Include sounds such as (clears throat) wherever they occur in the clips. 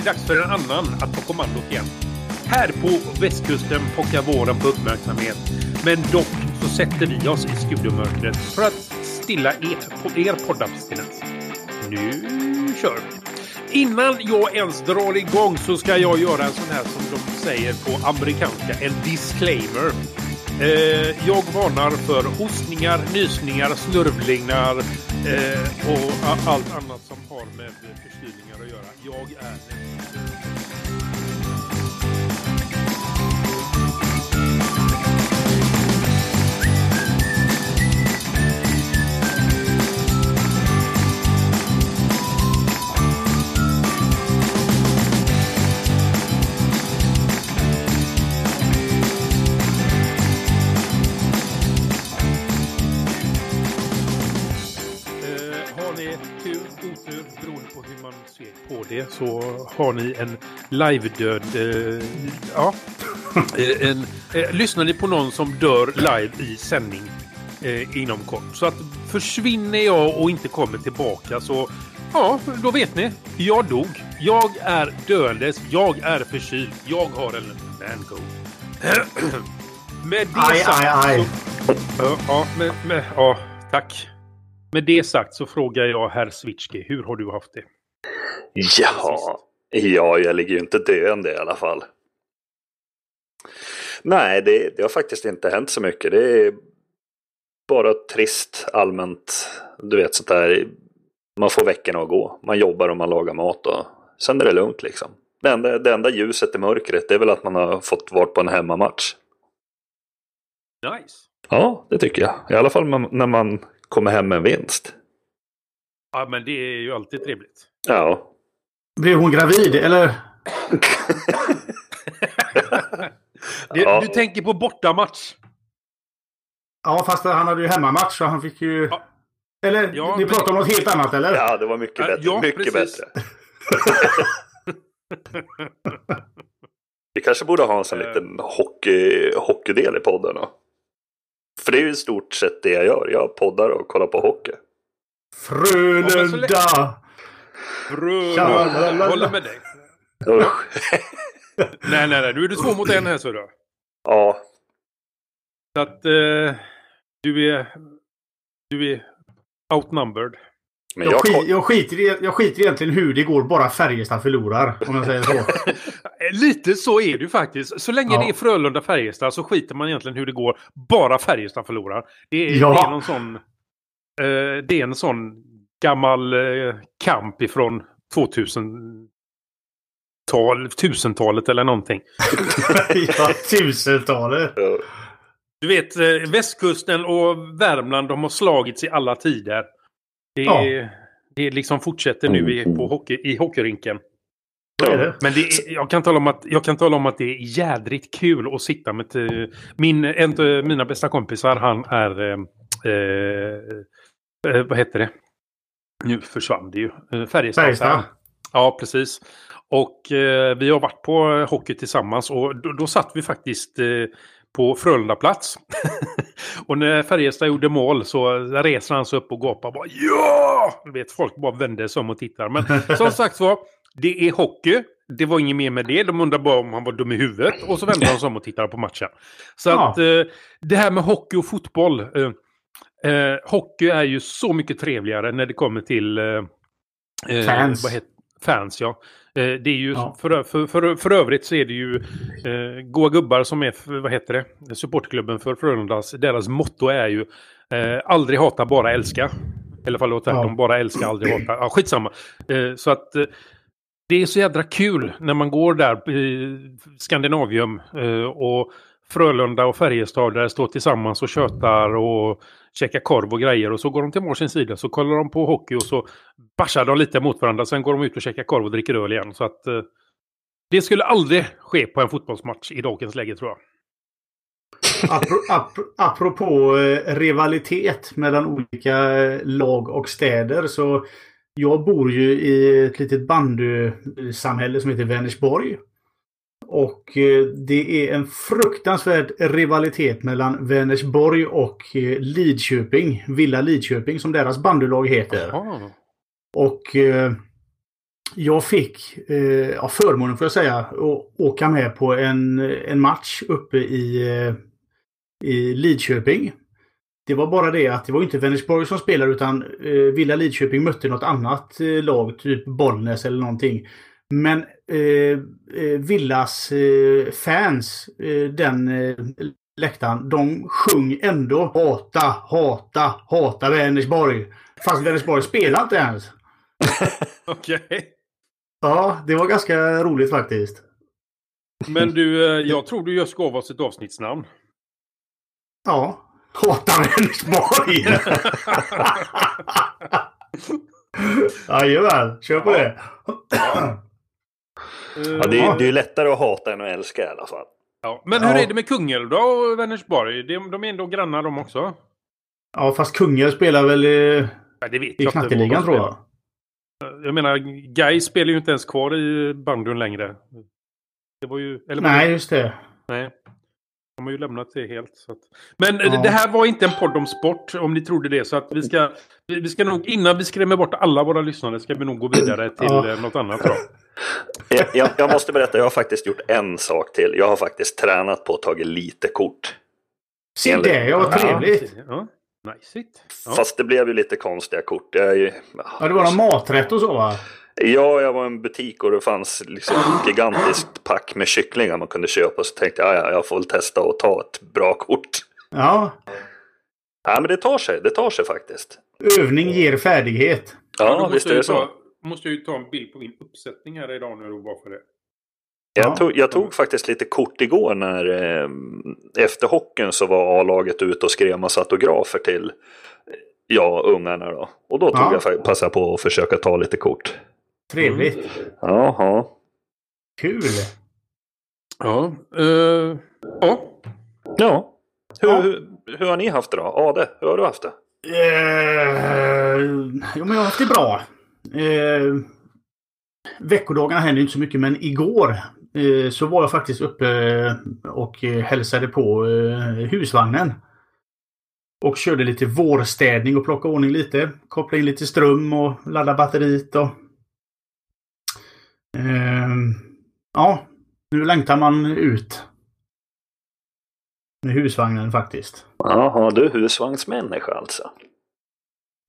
det dags för en annan att ta kommandot igen. Här på västkusten pockar våren på uppmärksamhet. Men dock så sätter vi oss i studiomörkret för att stilla er, på er poddabstinens. Nu kör vi! Innan jag ens drar igång så ska jag göra en sån här som de säger på amerikanska, en disclaimer. Eh, jag varnar för hostningar, nysningar, snörvlingar eh, och allt annat som har med förkylningar att göra. Jag är det så har ni en live-död... Eh, ja. (laughs) Eh, en, eh, lyssnar ni på någon som dör live i sändning eh, inom kort. Så att försvinner jag och inte kommer tillbaka så... Ja, då vet ni. Jag dog. Jag är döendes. Jag är förkyld. Jag har en mango. (clears throat) med det aj, sagt... Aj, aj. Så, ja, med, med, ja, tack. Med det sagt så frågar jag herr Switchke, hur har du haft det? Ja, ja, jag ligger ju inte döende i alla fall. Nej, det, det har faktiskt inte hänt så mycket. Det är bara trist allmänt. Du vet sånt där. Man får veckorna att gå. Man jobbar och man lagar mat och sen är det lugnt liksom. Det enda, det enda ljuset i mörkret det är väl att man har fått vara på en hemmamatch. Nice. Ja, det tycker jag. I alla fall när man kommer hem med en vinst. Ja, men det är ju alltid trevligt. Ja. Blev hon gravid eller? (laughs) du, ja. du tänker på bortamatch? Ja, fast han hade ju hemmamatch så han fick ju... Ja. Eller, ja, ni pratar men... om något helt annat eller? Ja, det var mycket bättre. Ja, mycket precis. bättre. (laughs) Vi kanske borde ha en sån liten hockey, hockeydel i podden. Då. För det är ju i stort sett det jag gör. Jag poddar och kollar på hockey. Frölunda! Jag håller med dig. (laughs) nej, nej, nej. Nu är du två mot en här så då. Ja. Så att eh, du är... Du är outnumbered. Men jag, jag, skit, jag, skiter i, jag skiter egentligen hur det går, bara Färjestad förlorar. Om jag säger så. (laughs) Lite så är det ju faktiskt. Så länge ja. det är Frölunda-Färjestad så skiter man egentligen hur det går, bara Färjestad förlorar. Det är, ja. det är någon sån... Eh, det är en sån gammal eh, kamp ifrån 2000 tal, tusentalet eller någonting. (laughs) ja, tusentalet. Du vet, eh, västkusten och Värmland de har slagits i alla tider. Det, ja. det liksom fortsätter nu i, på hockey, i hockeyrinken. Det. Men det är, jag, kan tala om att, jag kan tala om att det är jädrigt kul att sitta med... Min, en av mina bästa kompisar, han är... Eh, eh, vad heter det? Nu försvann det ju. Eh, Färjestad. Färjestad. Ja, precis. Och eh, vi har varit på hockey tillsammans och då, då satt vi faktiskt eh, på Frölundaplats. (laughs) och när Färjestad gjorde mål så reser han sig upp och gapar bara ja! Du vet, folk bara vänder sig om och tittar. Men som sagt var, det är hockey. Det var inget mer med det. De undrar bara om han var dum i huvudet. Och så vände han sig om och tittade på matchen. Så ja. att eh, det här med hockey och fotboll. Eh, Eh, hockey är ju så mycket trevligare när det kommer till eh, eh fans. Vad heter, fans ja. Eh, det är ju ja. för, för, för, för, övrigt så är det ju eh, goa gubbar som är, vad heter det, supportklubben för Frölundas. Deras motto är ju eh, aldrig hata, bara älska. Eller fall låter ja. de bara älska, aldrig hata. Ja, skitsamma. Eh, så att eh, det är så jädra kul när man går där i Skandinavium eh, och Frölunda och Färjestad där står tillsammans och tjötar och käkar korv och grejer och så går de till varsin sida så kollar de på hockey och så bashar de lite mot varandra. Sen går de ut och käkar korv och dricker öl igen. Så att eh, det skulle aldrig ske på en fotbollsmatch i dagens läge tror jag. apropå eh, rivalitet mellan olika eh, lag och städer så jag bor ju i ett litet bandysamhälle som heter Vänersborg. Och eh, det är en fruktansvärd rivalitet mellan Vänersborg och eh, Lidköping. Villa Lidköping som deras bandylag heter. Aha. Och eh, jag fick ja, förmånen, får jag säga, att åka med på en, en match uppe i, i Lidköping. Det var bara det att det var inte Vänersborg som spelade utan Villa Lidköping mötte något annat lag, typ Bollnäs eller någonting. Men eh, eh Villas eh, fans, eh, den eh, läktaren, de sjöng ändå hata, hata, hata Vänersborg. Fast Vänersborg spelar inte ens. (laughs) Okej. Okay. Ja, det var ganska roligt faktiskt. Men du, jag tror du just gav oss ett avsnittsnamn. Ja. Hata Vänersborg! (laughs) (laughs) Jajamän, kör på det. Ja, det, är, det är lättare att hata än att älska i alla fall. Ja, men hur ja. är det med Kungälv då och Vänersborg? De, de är ändå grannar de också? Ja, fast Kungälv spelar väl i, ja, det vet i knatteligan tror jag. Jag menar, Guy spelar ju inte ens kvar i bandyn längre. Det var ju... Eller Nej, just det. Nej. De har ju lämnat det helt. Så att... Men ja. det här var inte en podd om sport, om ni trodde det. Så att vi ska, vi ska nog, innan vi skrämmer bort alla våra lyssnare, ska vi nog gå vidare till ja. Eh, något annat. Då. (laughs) Jag, jag, måste berätta, jag har faktiskt gjort en sak till. Jag har faktiskt tränat på att ta lite kort. Se det, vad trevligt. Ja. Nice ja. Fast det blev ju lite konstiga kort. Jag, ja, det var någon maträtt och så va? Ja, jag var i en butik och det fanns liksom ett gigantiskt pack med kycklingar man kunde köpa. Så tänkte jag, ja, jag får väl testa att ta ett bra kort. Ja. Ja, men det tar sig. Det tar sig faktiskt. Övning ger färdighet. Ja, ja visst är det så. Ta, måste jag ju ta en bild på min uppsättning här idag nu då, bara för det. Jag, tog, jag tog faktiskt lite kort igår när eh, efter hockeyn så var A-laget ute och skrev massa autografer till ja, ungarna då. Och då tog ja. jag passa på att försöka ta lite kort. Trevligt. Mm. Jaha. Kul. Ja. Uh, ja. Ja. Hur, ja. Hur, hur, har ni haft det då? Ade, hur har du haft det? Uh, jo, men jag har haft det bra. Uh, veckodagarna händer inte så mycket, men igår uh, så var jag faktiskt uppe och hälsade på husvagnen. Och körde lite vårstädning och plockade ordning lite. Kopplade in lite ström och ladda batteriet och Ehm, ja, nu längtar man ut. Med husvagnen faktiskt. Jaha, du är husvagnsmänniska alltså?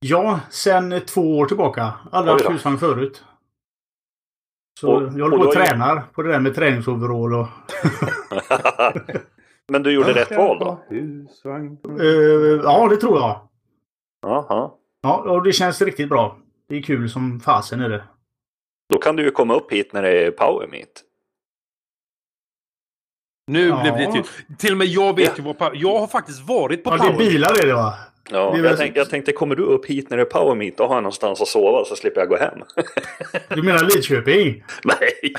Ja, sen två år tillbaka. Aldrig haft husvagn förut. Så och, jag håller på och tränar på det där med träningsoverall och... (laughs) Men du gjorde rätt val då? Husvagn. Uh, ja, det tror jag. Jaha. Ja, och det känns riktigt bra. Det är kul som fasen är det. Då kan du ju komma upp hit när det är power meet. Nu ja. blev det till. Till och med jag vet ju vad Jag har faktiskt varit på ja, power det är bilar är det va? Ja, det jag, tänk, jag tänkte kommer du upp hit när det är power meet då har jag någonstans att sova så slipper jag gå hem. du menar Lidköping? (laughs) Nej. (laughs)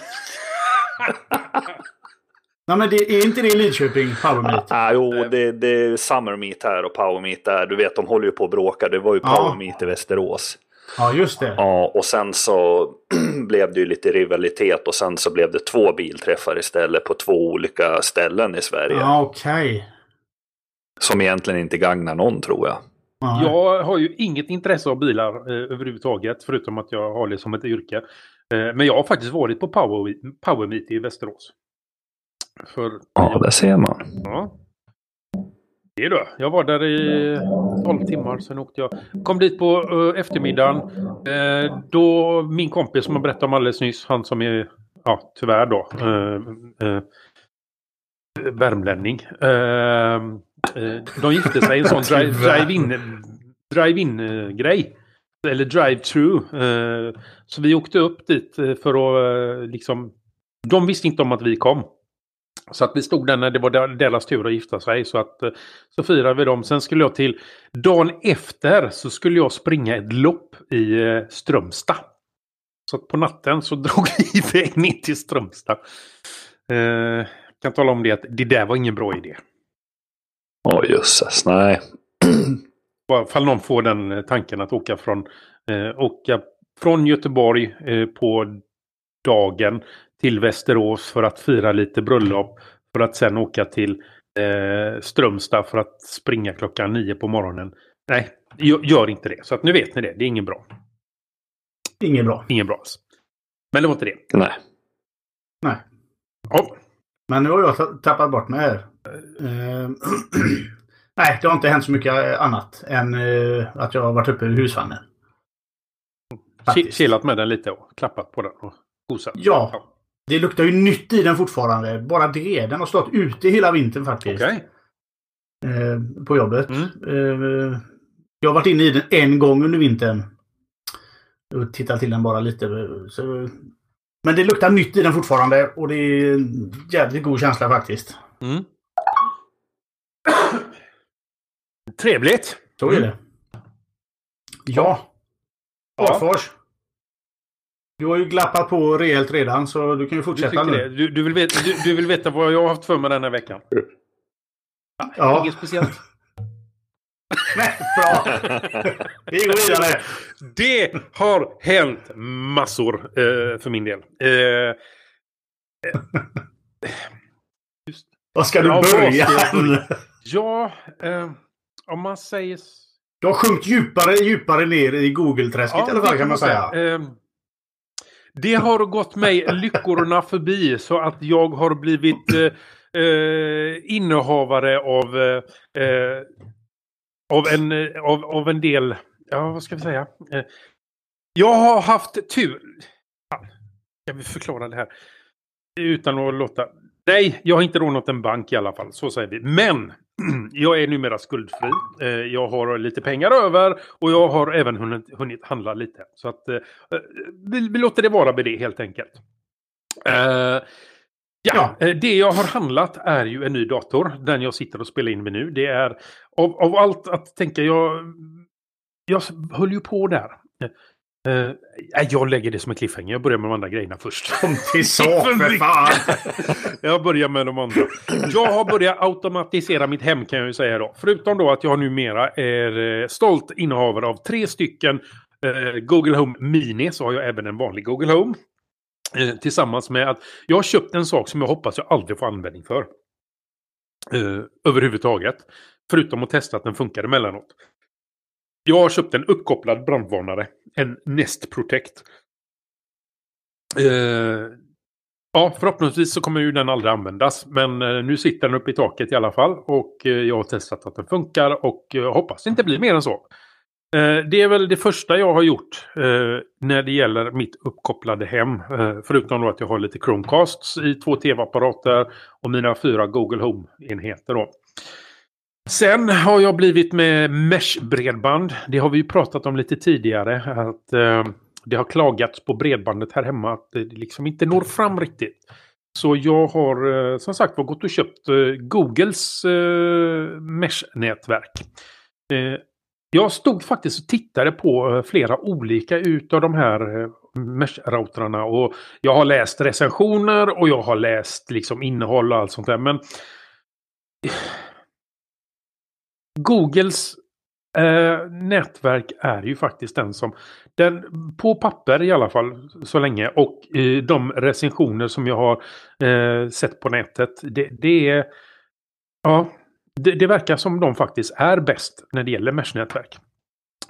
Nej men det är inte det Lidköping, Power Meet? Ah, jo, det, det är Summer Meet här och Power Meet där. Du vet, de håller ju på att bråka. Det var ju Power ja. Meet i Västerås. Ja, just det. Ja, och sen så (clears throat) blev det ju lite rivalitet och sen så blev det två bilträffar istället på två olika ställen i Sverige. Ja, okej. Okay. Som egentligen inte gagnar någon tror jag. Aha. Jag har ju inget intresse av bilar eh, överhuvudtaget, förutom att jag har det som ett yrke. Eh, men jag har faktiskt varit på Power, Power Meet i Västerås. För, ja, det ser man. Ja. Det då. Jag var där i 12 timmar, sen åkte jag. Kom dit på uh, eftermiddagen. Uh, då min kompis som jag berättade om alldeles nyss, han som är, ja tyvärr då, uh, värmlänning. de gifte sig i en sån (laughs) drive-in drive grej. Eller drive-through. så vi åkte upp dit för att liksom... De visste inte om att vi kom. Så att vi stod där när det var deras tur att gifta sig. Så, att, eh, så firade vi dem. Sen skulle jag till... Dagen efter så skulle jag springa ett lopp i eh, Strömstad. Så på natten så (laughs) drog vi iväg ner till Strömstad. Eh, kan tala om det att det där var ingen bra idé. Åh oh, jösses, nej. (clears throat) Bara Fall någon får den eh, tanken att åka från, eh, åka från Göteborg eh, på dagen till Västerås för att fira lite bröllop. För att sen åka till eh, Strömstad för att springa klockan nio på morgonen. Nej, gör inte det. Så att nu vet ni det. Det är ingen bra. Ingen bra. Ingen bra. Men det var inte det. Nej. Nej. Ja. Men nu har jag tappat bort mig här. Uh, (clears throat) nej, det har inte hänt så mycket annat än uh, att jag har varit uppe i husvagnen. Kilat med den lite och klappat på den och gosat. Ja. Det luktar ju nytt i den fortfarande. Bara det. Den har stått ute hela vintern faktiskt. Okay. Uh, på jobbet. Mm. jag har varit inne i den en gång under vintern. Och tittat till den bara lite. Så men det luktar nytt i den fortfarande och det är en jävligt god känsla faktiskt. Mm. Trevligt! Så är det. Ja. Arfors. Du har ju glappat på rejält redan så du kan ju fortsätta nu. Du, du, vill veta, du, du, vill veta vad jag har haft för mig den här veckan? Ja. Inget speciellt. (laughs) Nej, bra. Vi går vidare. Det har hänt massor eh, för min del. Eh, eh just. Var ska du ja, börja? (laughs) ja, eh, om man säger... Du har sjunkit djupare, djupare ner i Google-träsket ja, i alla fall kan man säga det har gått mig lyckorna förbi så att jag har blivit eh, eh innehavare av eh, av en, av, av en del, ja vad ska vi säga? Eh, jag har haft tur. Ska vi förklara det här? Utan att låta... Nej, jag har inte rånat en bank i alla fall. Så säger vi. Men (clears throat) jag är numera skuldfri. Eh, jag har lite pengar över och jag har även hunnit, hunnit handla lite. Så att vi, vi låter det vara med det helt enkelt. Ja, ja, det jag har handlat är ju en ny dator. Den jag sitter och spelar in med nu. Det är av, av allt att tänka, jag, jag höll ju på där. Uh, jag lägger det som en cliffhanger. Jag börjar med de andra grejerna först. Kom till (laughs) sak för fan! (laughs) jag börjar med de andra. Jag har börjat automatisera mitt hem kan jag ju säga då. Förutom då att jag numera är eh, stolt innehavare av tre stycken uh, Google Home Mini så har jag även en vanlig Google Home. Uh, tillsammans med att jag har köpt en sak som jag hoppas jag aldrig får användning för. överhuvudtaget. Förutom att testa att den funkar emellanåt. Jag har köpt en uppkopplad brandvarnare. En Nest Protect. Eh, ja, förhoppningsvis så kommer ju den aldrig användas. Men eh, nu sitter den uppe i taket i alla fall. Och eh, jag har testat att den funkar och eh, hoppas det inte blir mer än så. Eh, det är väl det första jag har gjort eh, när det gäller mitt uppkopplade hem. förutom då att jag har lite Chromecasts i två tv-apparater och mina fyra Google Home-enheter. Sen har jag blivit med Mesh-bredband. Det har vi ju pratat om lite tidigare. Att eh, Det har klagats på bredbandet här hemma att det liksom inte når fram riktigt. Så jag har eh, som sagt gått och köpt eh, Googles eh, Mesh-nätverk. Eh, jag stod faktiskt och tittade på eh, flera olika utav de här eh, Mesh-routrarna. Och jag har läst recensioner och jag har läst liksom innehåll och allt sånt där. Men Googles eh, nätverk är ju faktiskt den som, den, på papper i alla fall så länge och eh, de recensioner som jag har eh, sett på nätet. Det, det är, ja, det, det, verkar som de faktiskt är bäst när det gäller Mesh-nätverk.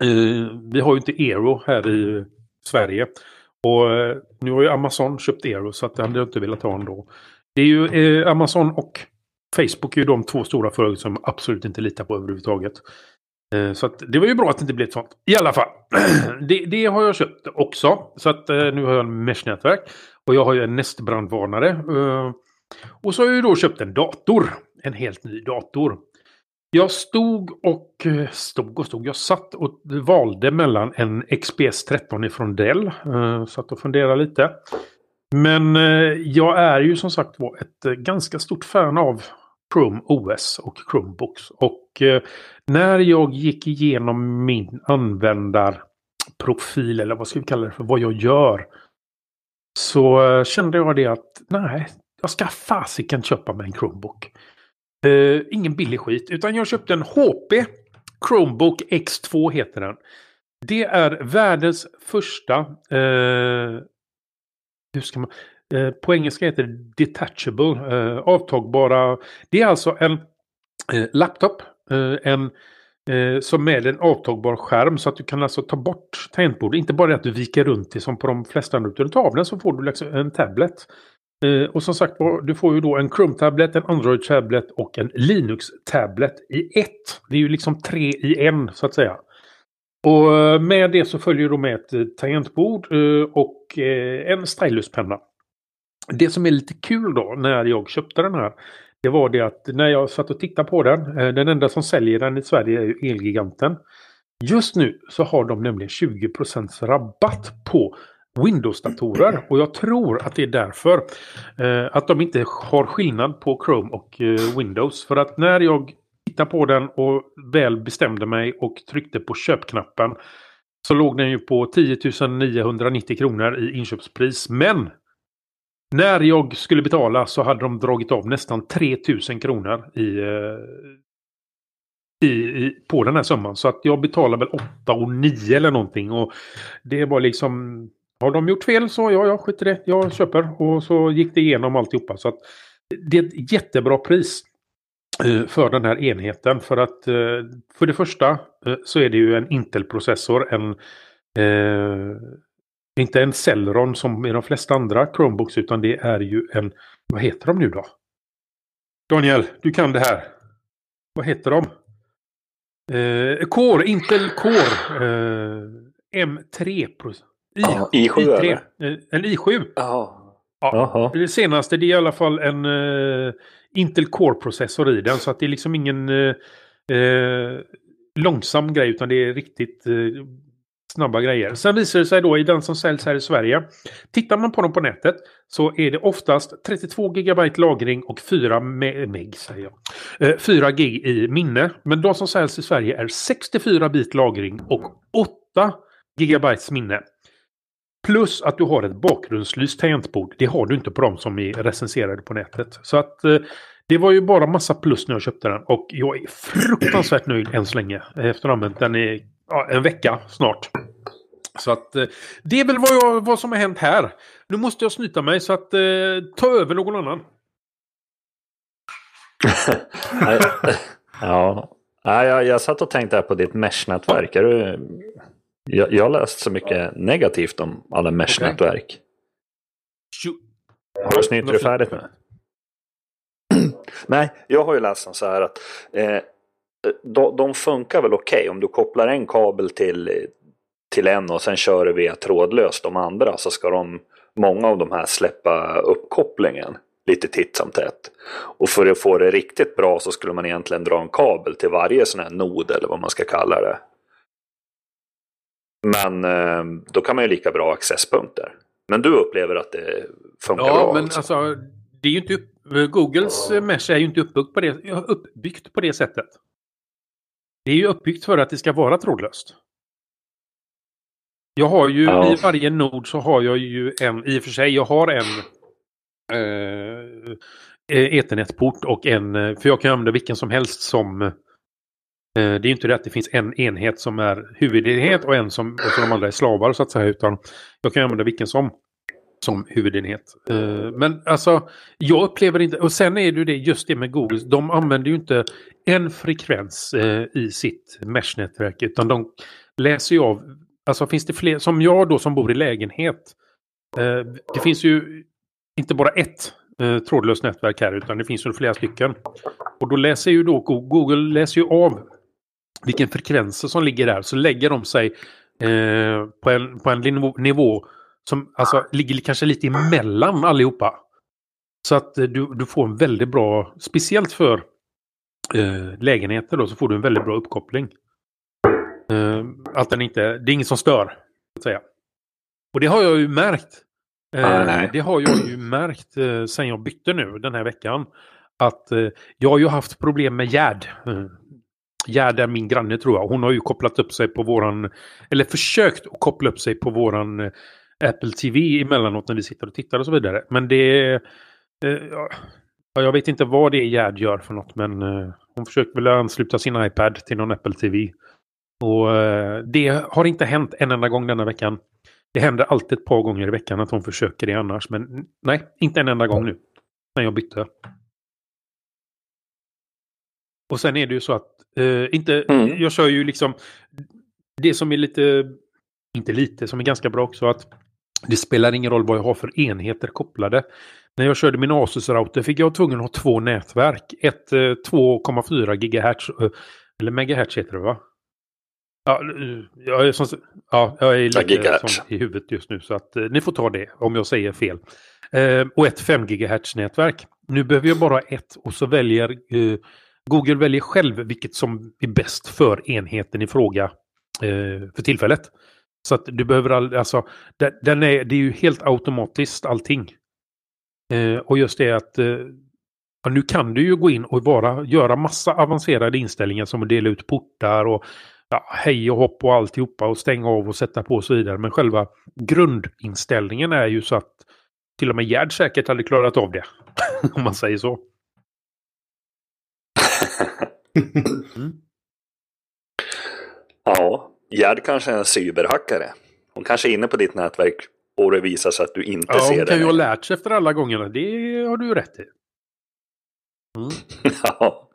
Eh, vi har ju inte Eero här i Sverige. Och eh, nu har ju Amazon köpt Eero så att det hade jag inte velat ha ändå. Det är ju eh, Amazon och Facebook är ju de två stora företag som absolut inte litar på överhuvudtaget. Eh, så så det var ju bra att det inte blev ett sånt. I alla fall. (clears throat) Det, det har jag köpt också. Så att eh, nu har jag en Mesh-nätverk. Och jag har ju en Nest-brandvarnare. Eh, och så har jag ju då köpt en dator. En helt ny dator. Jag stod och stod och stod. Jag satt och valde mellan en XPS 13 ifrån Dell. Satt och funderade lite. Men jag är ju som sagt var ett ganska stort fan av Chrome OS och Chromebooks. Och eh, när jag gick igenom min användarprofil eller vad ska vi kalla det för, vad jag gör. Så eh, kände jag det att nej, jag ska fasiken köpa mig en Chromebook. Eh, ingen billig skit, utan jag köpte en HP Chromebook X2 heter den. Det är världens första eh, hur ska man, Eh, på engelska heter det detachable, eh, avtagbara. Det är alltså en eh, laptop, eh, en Eh, som med en avtagbar skärm så att du kan alltså ta bort tangentbordet. Inte bara att du viker runt det som på de flesta andra. Utan du tar av den så får du liksom en tablet. Eh, och som sagt du får ju då en Chrome-tablet, en Android-tablet och en Linux-tablet i ett. Det är ju liksom tre i en så att säga. Och eh, med det så följer då med ett eh, tangentbord och en styluspenna. Det som är lite kul då när jag köpte den här det var det att när jag satt och tittade på den, eh, den enda som säljer den i Sverige är ju Elgiganten. Just nu så har de nämligen 20% rabatt på Windows-datorer och jag tror att det är därför eh, att de inte har skillnad på Chrome och eh, Windows. För att när jag tittade på den och väl bestämde mig och tryckte på köpknappen så låg den ju på 10 990 kronor i inköpspris. Men när jag skulle betala så hade de dragit av nästan 3000 kronor i, eh, i, i, på den här summan. Så att jag betalar väl 8 och 9 eller någonting. Och det var liksom... Har de gjort fel så ja, jag skiter det. Jag köper. Och så gick det igenom alltihopa. Så att det är ett jättebra pris. Eh, för den här enheten. För att eh, för det första så är det ju en Intel-processor. En, eh, inte en Celeron som i de flesta andra Chromebooks utan det är ju en, vad heter de nu då? Daniel, du kan det här. Vad heter de? Eh, Core, Intel Core eh, M3. I, ja, I7 i3. eller? En i7. Jaha. Ja, det senaste det är i alla fall en uh, Intel Core-processor i den. Så att det är liksom ingen uh, uh, långsam grej utan det är riktigt snabba grejer. Sen visar det sig då i den som säljs här i Sverige. Tittar man på dem på nätet så är det oftast 32 GB lagring och 4 meg, säger jag. Eh, 4 gig i minne. Men de som säljs i Sverige är 64 bit lagring och 8 GB minne. Plus att du har ett bakgrundslyst tangentbord. Det har du inte på de som är recenserade på nätet. Så att eh, det var ju bara massa plus när jag köpte den. Och jag är fruktansvärt nöjd än så länge. Efter att ha använt den i ja, en vecka snart. Så att eh, det är väl vad, jag, vad som har hänt här. Nu måste jag snyta mig så att eh, ta över någon annan. (laughs) ja, jag, jag satt och tänkte på ditt mesh-nätverk. Du jag, jag har läst så mycket negativt om alla mesh-nätverk. Okay. Har du snytt dig färdigt med? Nej, jag har ju läst så här att eh, de, de, funkar väl okej okay. om du kopplar en kabel till, till en och sen kör du via trådlöst de andra så ska de, många av de här släppa uppkopplingen lite titt som tätt. Och för att få det riktigt bra så skulle man egentligen dra en kabel till varje sån här nod eller vad man ska kalla det. Men eh, då kan man ju lika bra accesspunkter. Men du upplever att det funkar ja, bra? Ja, men alltså, alltså det är ju inte upp, Googles ja. Mesh är ju inte uppbyggt på, det, uppbyggt på det sättet. Det är ju uppbyggt för att det ska vara trådlöst. Jag har ju ja. i varje nod så har jag ju en, i och för sig, jag har en eh, Ethernet-port och en, för jag kan använda vilken som helst som Eh, det är inte det att det finns en enhet som är huvudenhet och en som och så de andra är slavar så att säga. Utan jag kan använda vilken som som huvudenhet. Eh, men alltså, jag upplever inte, och sen är det det just det med Google, de använder ju inte en frekvens eh, i sitt mesh-nätverk utan de läser ju av, alltså finns det fler, som jag då som bor i lägenhet, eh, det finns ju inte bara ett trådlöst nätverk här utan det finns ju flera stycken. Och då läser ju då Google läser ju av vilken frekvenser som ligger där så lägger de sig på, en, på en nivå som alltså ligger kanske lite emellan allihopa. Så att eh, du, du får en väldigt bra, speciellt för eh, lägenheter då, så får du en väldigt bra uppkoppling. Eh, att den inte, det är inget som stör. Att säga. Och det har jag ju märkt. Eh, det har jag ju märkt eh, sen jag bytte nu den här veckan. Att eh, jag har ju haft problem med gärd. Eh, Gerd är min granne tror jag. Hon har ju kopplat upp sig på våran, eller försökt att koppla upp sig på våran eh, Apple TV emellanåt när vi sitter och tittar och så vidare. Men det. Eh, ja, jag vet inte vad det är Gerd gör för något men eh, hon försöker väl ansluta sin iPad till någon Apple TV. Och eh, det har inte hänt en enda gång denna veckan. Det händer alltid ett par gånger i veckan att hon försöker det annars. Men nej, inte en enda gång nu. När jag bytte. Och sen är det ju så att Uh, inte, mm. Jag kör ju liksom det som är lite, inte lite, som är ganska bra också att det spelar ingen roll vad jag har för enheter kopplade. När jag körde min Asus-router fick jag tvungen att ha två nätverk. Ett 2,4 GHz, eller megahertz heter det va? Ja, jag är, som, ja, jag är lite som i huvudet just nu så att eh, ni får ta det om jag säger fel. Eh, och ett 5 GHz-nätverk. Nu behöver jag bara ett och så väljer eh, Google väljer själv vilket som är bäst för enheten i fråga eh, för tillfället. Så att du behöver aldrig, alltså, den är, det är ju helt automatiskt allting. Eh, och just det att eh, nu kan du ju gå in och bara göra massa avancerade inställningar som att dela ut portar och ja, hej och hopp och alltihopa och stänga av och sätta på och så vidare. Men själva grundinställningen är ju så att till och med Gerd säkert hade klarat av det. (laughs) Om man säger så. mm. (laughs) Ja, Gerd kanske är en cyberhackare. Hon kanske är inne på ditt nätverk och det visar sig att du inte ja, ser det. Hon kan ju ha lärt sig efter alla gångerna. Det har du ju rätt i. Mm. (laughs) ja.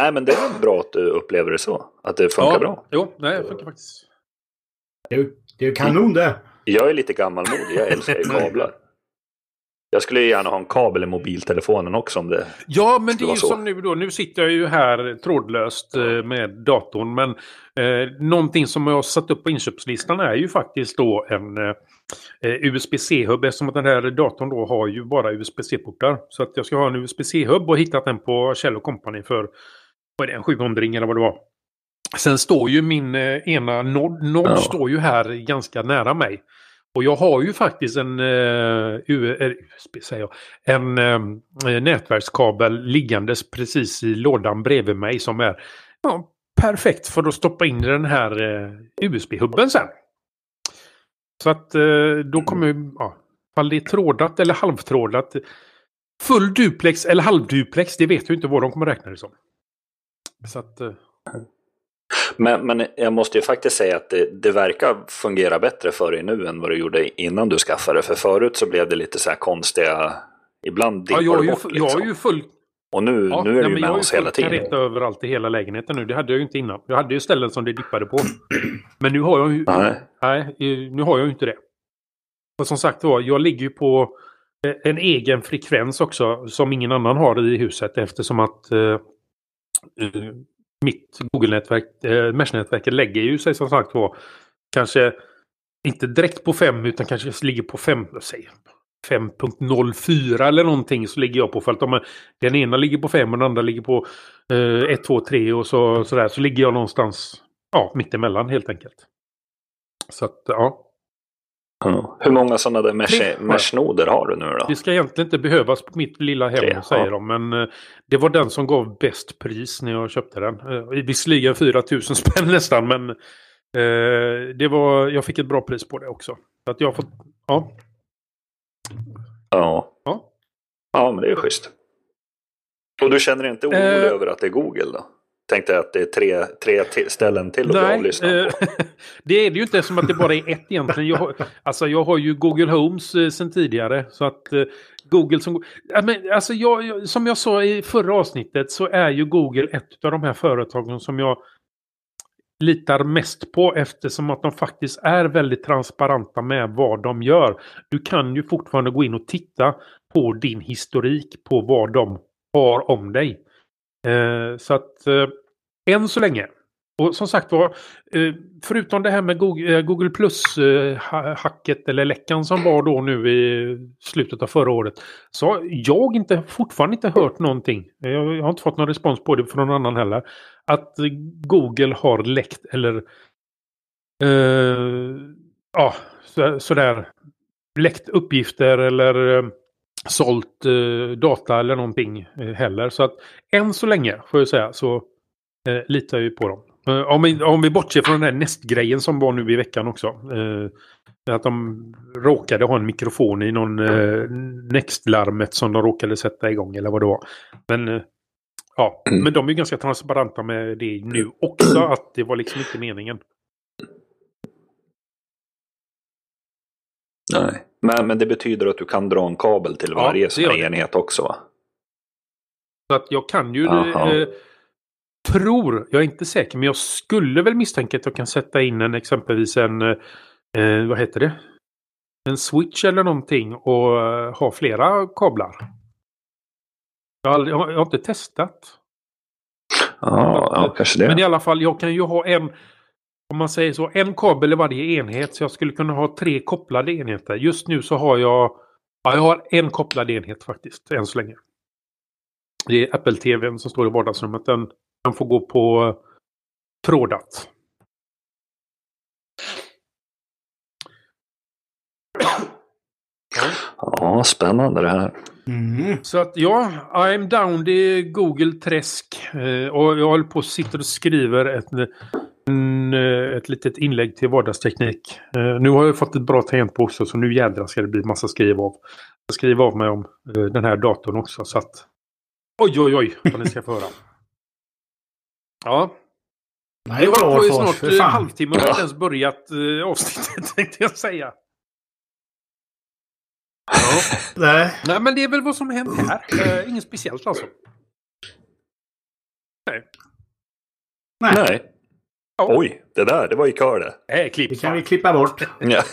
Nej, men det är bra att du upplever det så. Att det funkar ja, bra. Jo, nej, det funkar faktiskt. Det är, är kanon det. Jag är lite gammalmodig. Jag älskar ju kablar. Jag skulle gärna ha en kabel i mobiltelefonen också om det Ja, men det är ju som nu då. Nu sitter jag ju här trådlöst eh, med datorn. Men eh, någonting som jag har satt upp på inköpslistan är ju faktiskt då en eh, eh USB-C-hub. Eftersom att den här datorn då har ju bara USB-C-portar. Så att jag ska ha en USB-C-hub och hittat den på Kjell Company för vad är det, en 700 eller vad det var. Sen står ju min eh, ena Nod, Nod ja. står ju här ganska nära mig. Och jag har ju faktiskt en, eh, uh, USB, eh, säger jag, en uh, nätverkskabel liggandes precis i lådan bredvid mig som är ja, perfekt för att stoppa in i den här uh, USB-hubben sen. Så att då kommer ju, ja, ifall det är trådat eller halvtrådat. Full duplex eller halvduplex, det vet jag inte vad de kommer räkna det som. Så att... Men, men jag måste ju faktiskt säga att det, det verkar fungera bättre för dig nu än vad det gjorde innan du skaffade det. För förut så blev det lite så här konstiga, ibland dippar ja, jag, bort, liksom. jag har liksom. ju full... Och nu, ja, nu är du med oss hela tiden. Jag har ju överallt i hela lägenheten nu. Det hade jag ju inte innan. Jag hade ju ställen som det dippade på. Men nu har jag ju... Nej. nej nu har jag ju inte det. Och som sagt var, jag ligger ju på en egen frekvens också som ingen annan har i huset eftersom att eh, mitt Google-nätverk, eh, Mesh-nätverket lägger ju sig som sagt på kanske inte direkt på 5 utan kanske ligger på 5, 5.04 eller någonting så ligger jag på. För att de, den ena ligger på 5 och den andra ligger på eh, 1, 2, 3 och så, sådär. Så ligger jag någonstans ja, mittemellan helt enkelt. Så att ja. Mm. Hur många sådana där mesh-noder har du nu då? Det ska egentligen inte behövas på mitt lilla hem Tre, säger ja. de. Men uh, det var den som gav bäst pris när jag köpte den. Uh, visserligen 4000 (laughs) spänn nästan men uh, det var, jag fick ett bra pris på det också. Så att jag har fått, ja. Ja. Ja, ja men det är schysst. Och du känner inte oro över att det är Google då? Tänkte att det är tre, tre ställen till att Nej, avlyssna eh, (laughs) det är det ju inte som att det bara är ett egentligen. Jag har, alltså jag har ju Google Homes eh, sedan tidigare. Så att eh, Google som... alltså jag, som jag sa i förra avsnittet så är ju Google ett av de här företagen som jag litar mest på eftersom att de faktiskt är väldigt transparenta med vad de gör. Du kan ju fortfarande gå in och titta på din historik på vad de har om dig. Eh, så att eh, än så länge. Och som sagt var, eh, förutom det här med Google, eh, Plus-hacket eh, eller läckan som var då nu i slutet av förra året. Så har jag inte, fortfarande inte hört någonting. Jag har inte fått någon respons på det från någon annan heller. Att Google har läckt eller uh, ja, sådär läckt uppgifter eller sålt eh, data eller någonting heller. Så att än så länge får jag säga så eh, litar ju på dem. Eh, om, vi, om vi bortser från den här nästgrejen som var nu i veckan också. Eh, att de råkade ha en mikrofon i någon eh, Next-larmet som de råkade sätta igång eller vad det var. Men eh, ja, mm. men de är ganska transparenta med det nu också. (clears throat) Att det var liksom inte meningen. Nej. Men, men det betyder att du kan dra en kabel till varje ja, enhet också va? Så att jag kan ju... Eh, tror, jag är inte säker, men jag skulle väl misstänka att jag kan sätta in en exempelvis en, eh, vad heter det? En switch eller någonting och uh, ha flera kablar. Jag har, aldrig, jag har inte testat. Ja, ja, kanske det. Men i alla fall, jag kan ju ha en, om man säger så, en kabel i varje enhet. Så jag skulle kunna ha tre kopplade enheter. Just nu så har jag, ja, jag har en kopplad enhet faktiskt, än så länge. Det är Apple-TVn som står i vardagsrummet. Den, den får gå på trådat. Ja, spännande det här. Mm. Så att ja, I'm down det Google-träsk. Eh, och jag håller på och sitter och skriver ett, en, eh, ett litet inlägg till vardagsteknik. Eh, nu har jag fått ett bra tangentbord också så nu jädrar ska det bli massa skriv av. Jag skriver av mig om eh, den här datorn också så att... Oj, oj, oj vad ni ska få höra. Ja. Nej, det var ju snart en halvtimme och har inte ens börjat eh, avsnittet (laughs) tänkte jag säga. Ja. Nej. Nej, men det är väl vad som hänt här. Uh, inget speciellt alltså. Nej. Nej. Nej. Oh. Oj, det där, det var ju kör det. Nej, klipp. Det kan vi klippa bort. Ja. (laughs)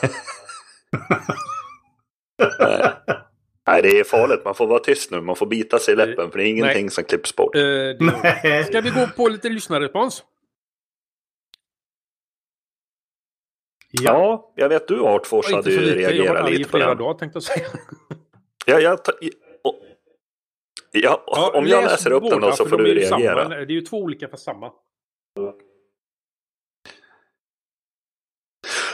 Nej. det är farligt. Man får vara tyst nu. Man får bita sig i läppen för det är ingenting Nej. som klipps bort. Uh, det... (laughs) Ska vi gå på lite lyssnarrespons? Ja. ja, jag vet du Artfors hade ju reagerat lite på den. Dag, tänkte jag säga. ja, jag ta, och, ja, ja, om jag läser upp den då så får du reagera. Samma, det är ju två olika för samma.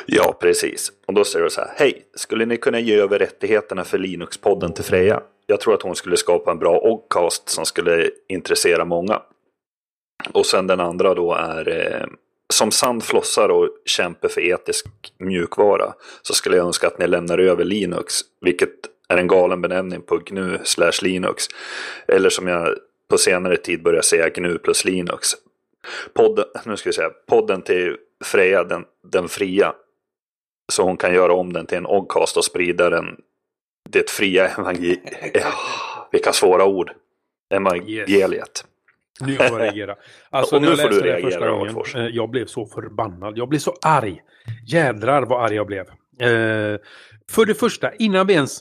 Ja, precis. Och då säger du så här. Hej, skulle ni kunna ge över rättigheterna för Linux-podden till Freja? Jag tror att hon skulle skapa en bra oddcast som skulle intressera många. Och sen den andra då är eh, som sann flossare och kämpe för etisk mjukvara så skulle jag önska att ni lämnar över Linux, vilket är en galen benämning på GNU slash Linux. Eller som jag på senare tid börjar säga GNU plus Linux. Podden, (laughs) nu ska vi säga, podden till Freja, den, den fria. Så hon kan göra om den till en oddcast och sprida den. Det fria evangeliet. (laughs) Vilka svåra ord. Evangeliet. Yes. Nu får jag (laughs) reagera. Alltså, när jag läste det första gången, eh, jag blev så förbannad. Jag blev så arg. Jädrar vad arg jag blev. Eh, för det första, innan vi ens...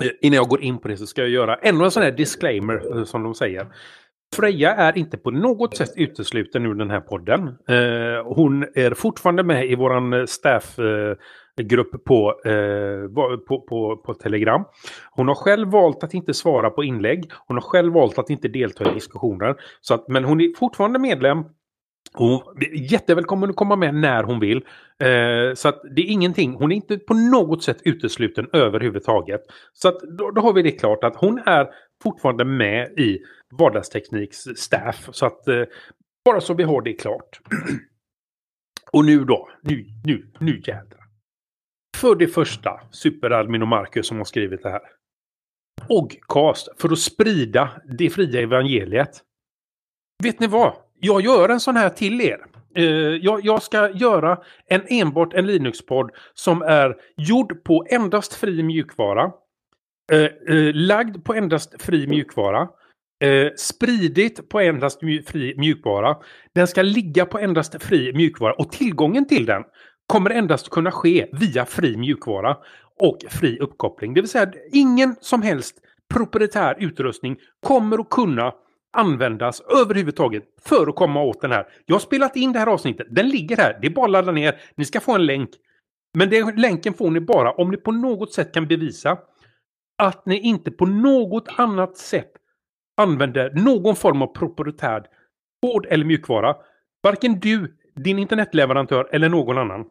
Eh, innan jag går in på det så ska jag göra ännu en sån här disclaimer, som de säger. Freja är inte på något sätt utesluten ur den här podden. Eh, hon är fortfarande med i våran staffgrupp eh, eh på, eh, på, på, på Telegram. Hon har själv valt att inte svara på inlägg. Hon har själv valt att inte delta i diskussioner. Så att, men hon är fortfarande medlem. Och jättevälkommen att komma med när hon vill. Eh, så att det är ingenting, hon är inte på något sätt utesluten överhuvudtaget. Så att då, då har vi det klart att hon är fortfarande med i vardagstekniks staff. Så att eh, bara så vi har det klart. (clears throat) Och nu då, nu, nu, nu jädrar. För det första, Superadmin och Marcus som har skrivit det här. Ogcast för att sprida det fria evangeliet. Vet ni vad? Jag gör en sån här till er. Uh, jag, jag, ska göra en enbart en Linux-podd som är gjord på endast fri mjukvara. Uh, uh, lagd på endast fri mjukvara. spridit på endast fri mjukvara. Den ska ligga på endast fri mjukvara och tillgången till den kommer endast kunna ske via fri mjukvara och fri uppkoppling. Det vill säga ingen som helst proprietär utrustning kommer att kunna användas överhuvudtaget för att komma åt den här. Jag har spelat in det här avsnittet. Den ligger här. Det är bara att ladda ner. Ni ska få en länk. Men den länken får ni bara om ni på något sätt kan bevisa att ni inte på något annat sätt använder någon form av proprietär hård eller mjukvara. Varken du, din internetleverantör eller någon annan.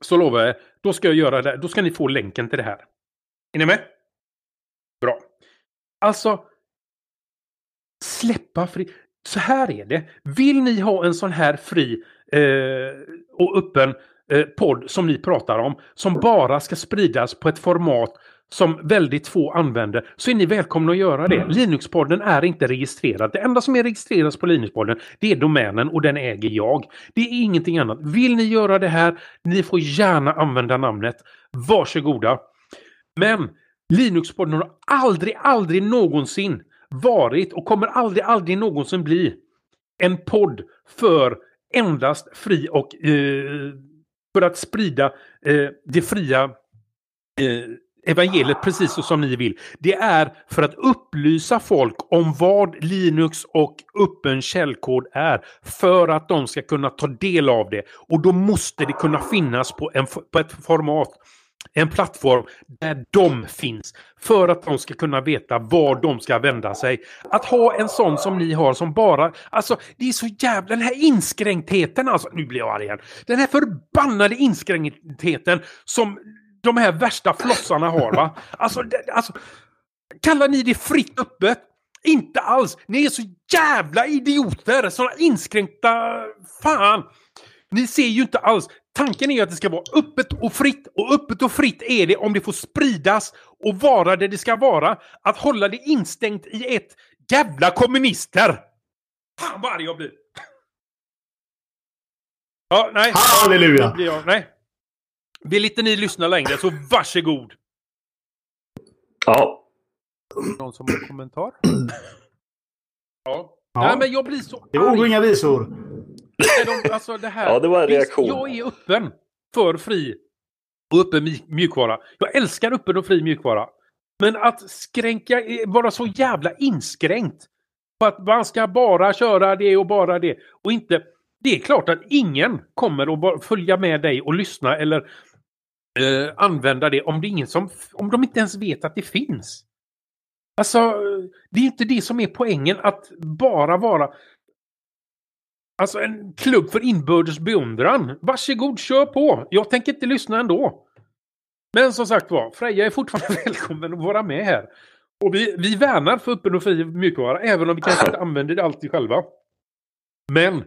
Så lovar jag, då ska jag göra det. Då ska ni få länken till det här. Är ni med? Bra. Alltså, släppa fri. Så här är det. Vill ni ha en sån här fri eh, och öppen eh, podd som ni pratar om, som bara ska spridas på ett format som väldigt få använder så är ni välkomna att göra det. Linuxpodden är inte registrerad. Det enda som är registrerat på Linuxpodden det är domänen och den äger jag. Det är ingenting annat. Vill ni göra det här, ni får gärna använda namnet. Varsågoda. Men Linuxpodden har aldrig, aldrig någonsin varit och kommer aldrig, aldrig någonsin bli en podd för endast fri och eh, för att sprida eh, det fria eh, evangeliet precis så som ni vill. Det är för att upplysa folk om vad Linux och öppen källkod är för att de ska kunna ta del av det. Och då måste det kunna finnas på, en, på ett format en plattform där de finns för att de ska kunna veta var de ska vända sig. Att ha en sån som ni har som bara, alltså det är så jävla, den här inskränktheten alltså, nu blir jag arg igen. Den här förbannade inskränktheten som de här värsta flossarna har va. Alltså, det, alltså kallar ni det fritt öppet? Inte alls! Ni är så jävla idioter! Såna inskränkta... Fan! Ni ser ju inte alls. Tanken är att det ska vara öppet och fritt. Och öppet och fritt är det om det får spridas och vara det det ska vara. Att hålla det instängt i ett jävla kommunister! Fan vad arg jag blir! Ja, nej. Halleluja! Jag, nej. Vill inte ni lyssna längre så varsågod! Ja. Någon som har en kommentar? (clears throat) Ja. ja. Nej, men jag blir så Det var inga visor. De, alltså det här, ja, det var en reaktion. Jag är öppen för fri och öppen mjukvara. Jag älskar öppen och fri mjukvara. Men att skränka, vara så jävla inskränkt på att man ska bara köra det och bara det och inte... Det är klart att ingen kommer att följa med dig och lyssna eller eh, använda det om det är ingen som... Om de inte ens vet att det finns. Alltså, det är inte det som är poängen att bara vara... Alltså en klubb för inbördes beundran. Varsågod, kör på! Jag tänker inte lyssna ändå. Men som sagt var, Freja är fortfarande (laughs) välkommen att vara med här. Och vi, vi värnar för öppen och fri mjukvara, även om vi kanske inte använder det alltid själva. Men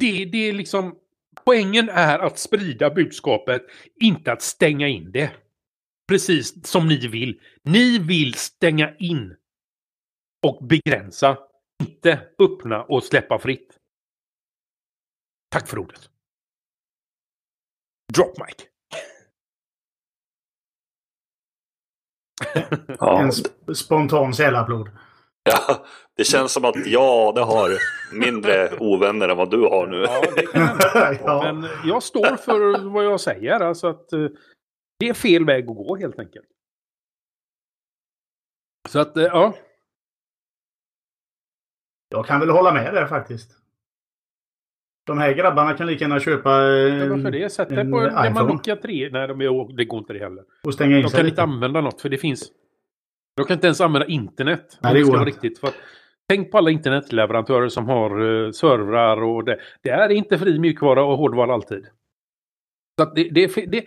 det, det är liksom... Poängen är att sprida budskapet, inte att stänga in det. Precis som ni vill. Ni vill stänga in och begränsa, inte öppna och släppa fritt. Tack för ordet. Drop mic. ja. En sp spontan sälapplåd. Ja, det känns som att jag det har mindre ovänner än vad du har nu. Ja, det kan (laughs) ja. Men jag står för vad jag säger. Alltså att uh, det är fel väg att gå helt enkelt. Så att, uh, ja. Jag kan väl hålla med där faktiskt. De här grabbarna kan lika gärna köpa en, Varför det? Sätt dig på en gammal Nokia 3. Nej, de är, det går inte det heller. Och stänga in de kan inte använda något för det finns... De kan inte ens använda internet. Nej, det går inte. Riktigt, för att, tänk på alla internetleverantörer som har uh, servrar och det. Det är inte fri mjukvara och hårdvara alltid. Så det, det, är det,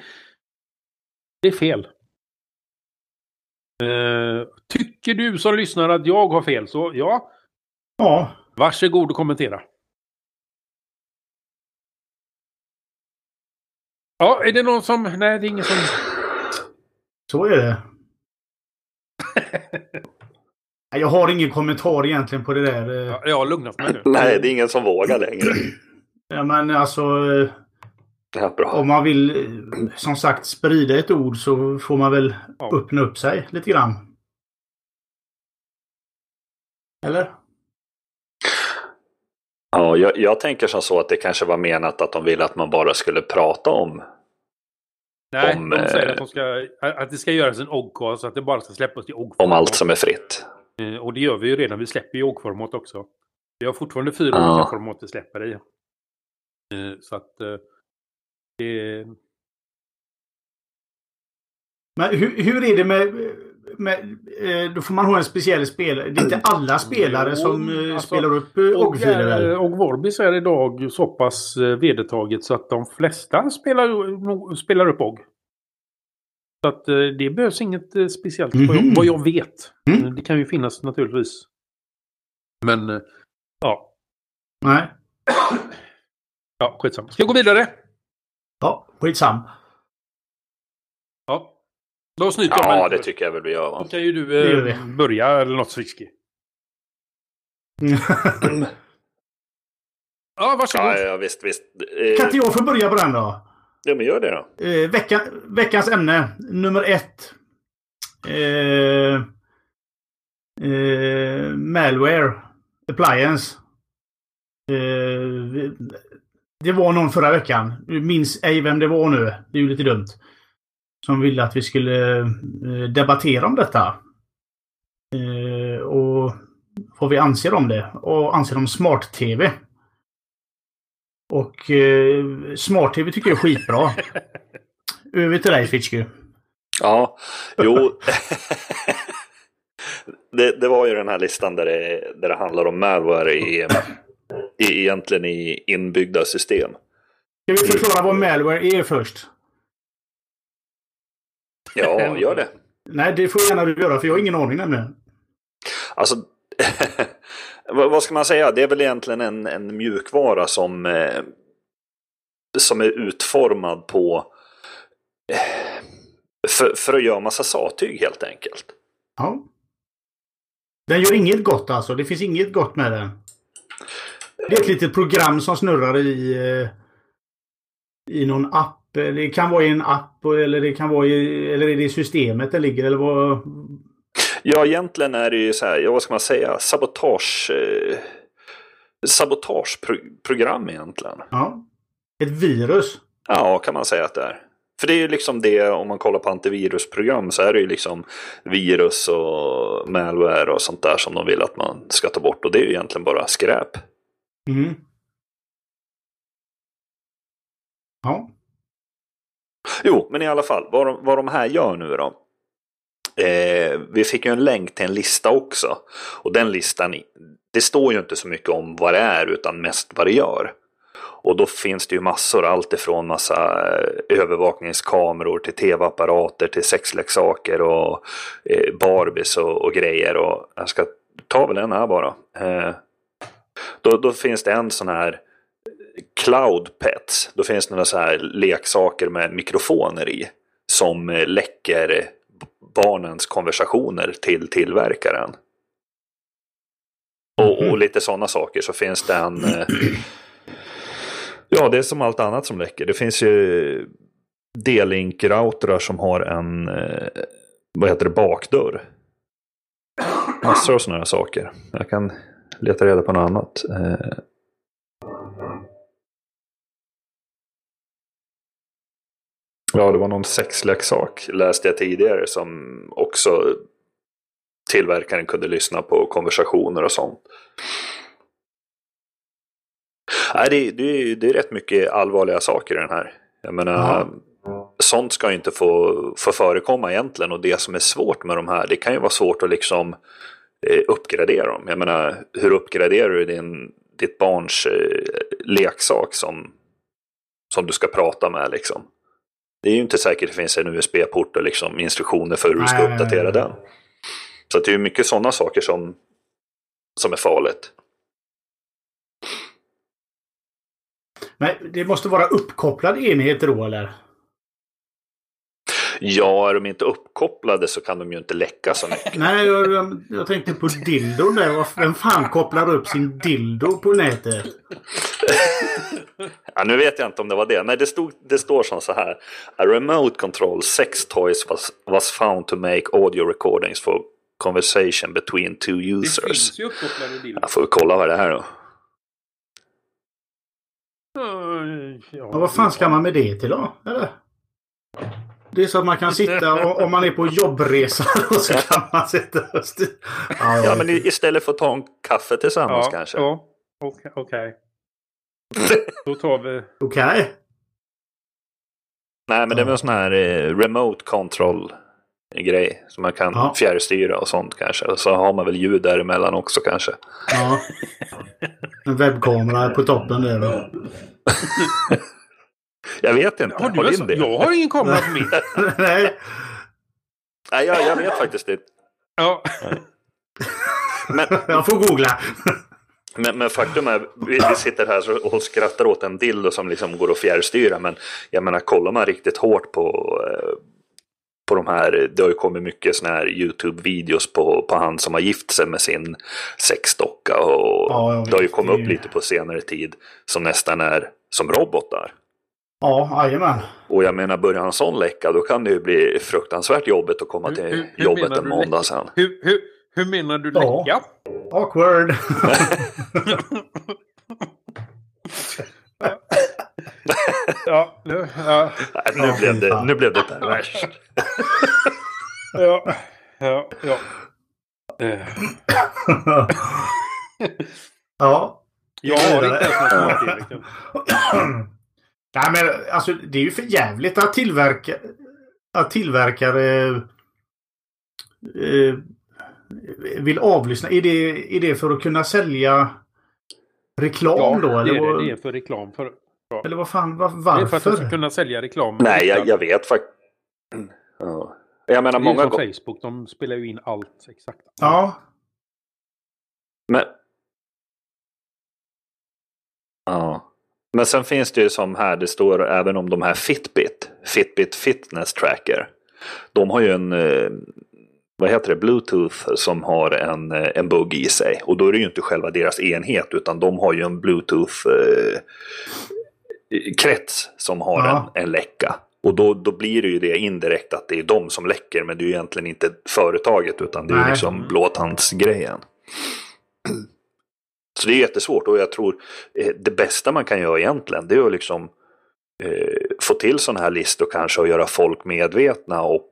det är fel. Uh, tycker du som lyssnar att jag har fel så ja. Ja. Varsågod och kommentera. Ja, är det någon som... Nej, det är ingen som... Så är det. (laughs) jag har ingen kommentar egentligen på det där. Ja, jag har lugnat mig nu. Nej, det är ingen som vågar längre. Ja, men alltså... Om man vill, som sagt, sprida ett ord så får man väl ja. öppna upp sig lite grann. Eller? Ja, jag, jag, tänker som så att det kanske var menat att de ville att man bara skulle prata om... Nej, om, de säger att, de ska, att det ska göras en OGG så att det bara ska släppas i OGG-format. Om allt som är fritt. Eh, och det gör vi ju redan, vi släpper i OGG-format också. Vi har fortfarande fyra ja. olika format vi släpper i. Eh, så att eh, det... Men hur, hur är det med men, eh, då får man ha en speciell spelare. Det är inte alla spelare som eh, alltså, spelar upp eh, OGG-filer Och Vorbis är idag så pass vedertaget så att de flesta spelar, spelar upp OGG. Så att det behövs inget speciellt mm -hmm. vad jag vet. Mm. Det kan ju finnas naturligtvis. Men ja. Nej. Ja, skitsamma. Ska jag gå vidare? Ja, skitsamma. Ja. Då snyter jag Ja, det tycker jag väl vi gör. Va? Då kan ju du eh, börja eller något svisky. (laughs) ja, varsågod. Ja, ja, visst, visst. Eh... Kan inte jag få börja på den då? Ja, men gör det då. Eh, vecka, veckans ämne, nummer ett. Eh, eh, malware. Appliance. Eh, det var någon förra veckan. Jag minns ej vem det var nu. Det är ju lite dumt. Som ville att vi skulle eh, debattera om detta. Eh, och vad vi anser om det. Och anser om smart-tv. Och eh, smart-tv tycker jag är skitbra. (laughs) Över till dig Fitchku. Ja, jo. (laughs) det, det, var ju den här listan där det, där det handlar om malware i, i, egentligen i inbyggda system. Ska vi förklara vad malware är först? Ja, gör det. Nej, det får gärna du göra för jag har ingen aning nämligen. Alltså, (laughs) vad ska man säga? Det är väl egentligen en, en mjukvara som, eh, som är utformad på eh, för, för att göra massa sattyg helt enkelt. Ja. Den gör inget gott alltså? Det finns inget gott med den? Det är ett litet program som snurrar i, eh, i någon app. Det kan vara i en app eller det kan vara i, eller är det i systemet det ligger eller vad? Ja, egentligen är det ju så här, ja, vad ska man säga, sabotage... Eh, sabotageprogram egentligen. Ja. Ett virus? Ja, kan man säga att det är. För det är ju liksom det, om man kollar på antivirusprogram så är det ju liksom virus och malware och sånt där som de vill att man ska ta bort. Och det är ju egentligen bara skräp. Mm. Ja. Jo, men i alla fall, vad de, vad de här gör nu då. Eh, vi fick ju en länk till en lista också. Och den listan, det står ju inte så mycket om vad det är utan mest vad det gör. Och då finns det ju massor, allt ifrån massa eh, övervakningskameror till tv-apparater till sexleksaker och eh, Barbies och, och, grejer. Och jag ska ta väl den här bara. Eh, då, då finns det en sån här Cloud Pets. Då finns det några så här leksaker med mikrofoner i. Som läcker barnens konversationer till tillverkaren. Och, och mm. lite sådana saker. Så finns det en... Ja, det är som allt annat som läcker. Det finns ju D-Link-routrar som har en eh, vad heter det, bakdörr. Massor av sådana här saker. Jag kan leta reda på något annat. Ja, det var någon sexleksak läste jag tidigare som också tillverkaren kunde lyssna på konversationer och sånt. Nej, det, det, det är rätt mycket allvarliga saker i den här. Jag menar, ja. sånt ska inte få, få förekomma egentligen och det som är svårt med de här, det kan ju vara svårt att liksom eh, uppgradera dem. Jag menar, hur uppgraderar du din, ditt barns eh, leksak som, som du ska prata med liksom? Det är ju inte säkert att det finns en USB-port och liksom instruktioner för hur du ska uppdatera den. Så det är ju mycket sådana saker som, som är farligt. Men det måste vara uppkopplade enheter då eller? Ja, är de inte uppkopplade så kan de ju inte läcka så mycket. (laughs) Nej, jag, jag tänkte på dildon där. Vem fan kopplar upp sin dildo på nätet? ja, nu vet jag inte om det var det. Nej, det, stod, det står som så här. A remote control sex toys was, was found to make audio recordings for conversation between two users. Det finns ju uppkopplade dildo. Jag får kolla vad det är då. Ja, ja, vad fan ska man med det till då? Eller? Det är så att man kan sitta och, om man är på jobbresa (laughs) och så kan man sitta och ja, ja, men istället för att ta en kaffe tillsammans ja, kanske. Ja, okej. Okay. Då tar vi... Okej. Okay. Nej, men det är väl en sån här eh, remote control grej som man kan ja. fjärrstyra och sånt kanske. Och så har man väl ljud däremellan också kanske. Ja. (laughs) En webbkamera på toppen där. (laughs) jag vet inte. Har du har det? Jag har ingen kamera på min. (laughs) Nej. Nej, jag, jag vet faktiskt inte. Ja. Men, jag får googla. Men, men, faktum är, vi, vi sitter här och skrattar åt en dildo som liksom går att fjärrstyra. Men jag menar, kollar man riktigt hårt på, eh, på de här, det har ju kommit mycket sådana här YouTube-videos på, på han som har gift sig med sin sexdocka. Och ja, det har ju kommit upp lite på senare tid som nästan är som robotar. Ja, jajamän. Och jag menar, börjar en sån läcka då kan det ju bli fruktansvärt jobbigt att komma till hur, hur, jobbet en måndag sen. Hur, hur, hur menar du läcka? Ja. Awkward. (laughs) ja, nu, ja. nu, blev det, nu blev det perverst. ja, ja, ja. Eh. ja. Jag har inte ens någon smart (clears throat) Nej men alltså det är ju för jävligt att tillverka att tillverkare eh, vill avlyssna. Är det, är det för att kunna sälja reklam ja, då? Eller det, är det, det är för reklam. För, ja. Eller vad fan, var, varför? Det är för att de ska kunna sälja reklam. Nej, jag, jag vet faktiskt. Ja. Jag menar många gånger. Facebook, de spelar ju in allt exakt. Ja. Men... Ja. Men sen finns det ju som här, det står även om de här Fitbit, Fitbit Fitness Tracker. De har ju en, eh, vad heter det, Bluetooth som har en, eh, en bugg i sig. Och då är det ju inte själva deras enhet utan de har ju en Bluetooth-krets eh, som har ja. en, en läcka. Och då, då blir det ju det indirekt att det är de som läcker men det är ju egentligen inte företaget utan det är ju liksom blåtandsgrejen. Så det är jättesvårt och jag tror eh, det bästa man kan göra egentligen det är att liksom eh, få till sådana här listor kanske och göra folk medvetna och,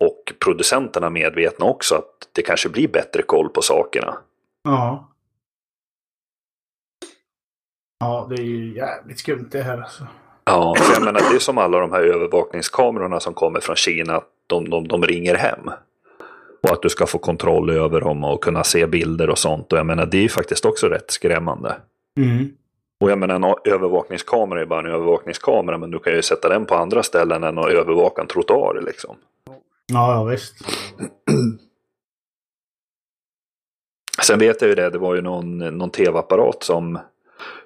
och producenterna medvetna också att det kanske blir bättre koll på sakerna. Ja. Ja, det är ju jävligt skumt det här alltså. Ja, jag menar det är som alla de här övervakningskamerorna som kommer från Kina. De, de, de ringer hem. Och att du ska få kontroll över dem och kunna se bilder och sånt. Och jag menar det är ju faktiskt också rätt skrämmande. Mm. Och jag menar en övervakningskamera är bara en övervakningskamera. Men du kan ju sätta den på andra ställen än att övervaka en trottoar liksom. Ja, ja visst. (clears throat) Sen vet jag ju det, det var ju någon, någon tv-apparat som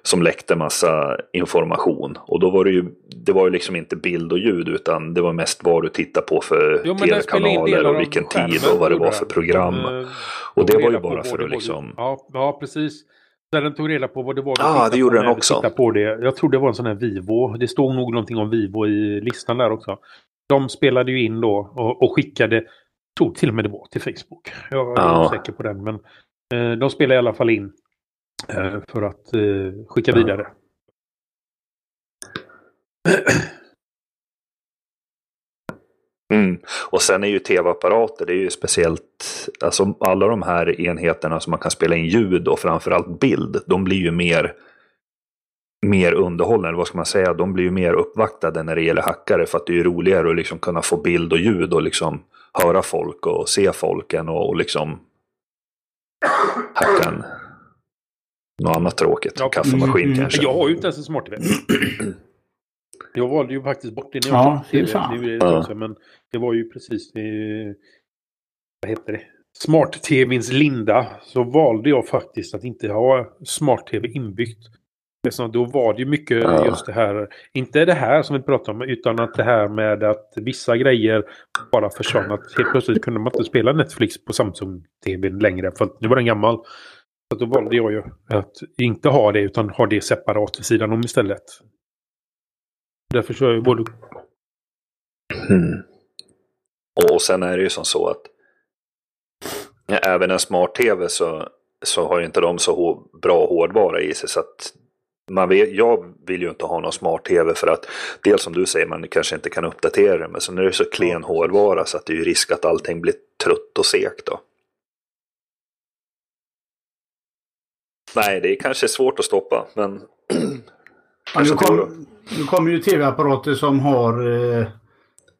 som läckte massa information. Och då var det ju, det var ju liksom inte bild och ljud utan det var mest vad du tittade på för tv-kanaler och vilken tid och vad det var för program. De, och det var ju bara för att liksom... Ja, ja, precis. Där den tog reda på vad det var Ja, ah, det gjorde den också. På det. Jag tror det var en sån här Vivo. Det stod nog någonting om Vivo i listan där också. De spelade ju in då och, och skickade, tror till och med det var till Facebook. Jag är ja. osäker på den. Men eh, de spelade i alla fall in Eh, Eh, för att eh, skicka vidare. Mm. Och sen är ju tv-apparater, det är ju speciellt, alltså alla de här enheterna som man kan spela in ljud och framförallt bild, de blir ju mer, mer underhållande, vad ska man säga, de blir ju mer uppvaktade när det gäller hackare för att det är ju roligare att liksom kunna få bild och ljud och liksom höra folk och se folken och, och liksom hacka en något annat tråkigt. Ja, Kaffemaskin mm, kanske. Jag har ju inte ens en smart-tv. (clears throat) jag valde ju faktiskt bort det när jag ja, köpte tv. Det, det också, men det var ju precis... Det, vad heter det? Smart-tvns linda. Så valde jag faktiskt att inte ha smart-tv inbyggt. Så då var det ju mycket ja. just det här, inte det här som vi pratar om, utan att det här med att vissa grejer bara försvann. Att helt plötsligt kunde man inte spela Netflix på Samsung-TV längre, för nu var den gammal. Så då valde jag ju att inte ha det utan ha det separat vid sidan om istället. Därför kör jag både... Mm. Och sen är det ju som så att även en smart-tv så, så har inte de så bra hårdvara i sig. Så att man vet, jag vill ju inte ha någon smart-tv för att dels som du säger man kanske inte kan uppdatera det men sen är det så klen hårdvara så att det är ju risk att allting blir trött och segt då. Nej, det är kanske svårt att stoppa, men... (clears throat) ja, nu, kom, nu kommer ju tv-apparater som har eh,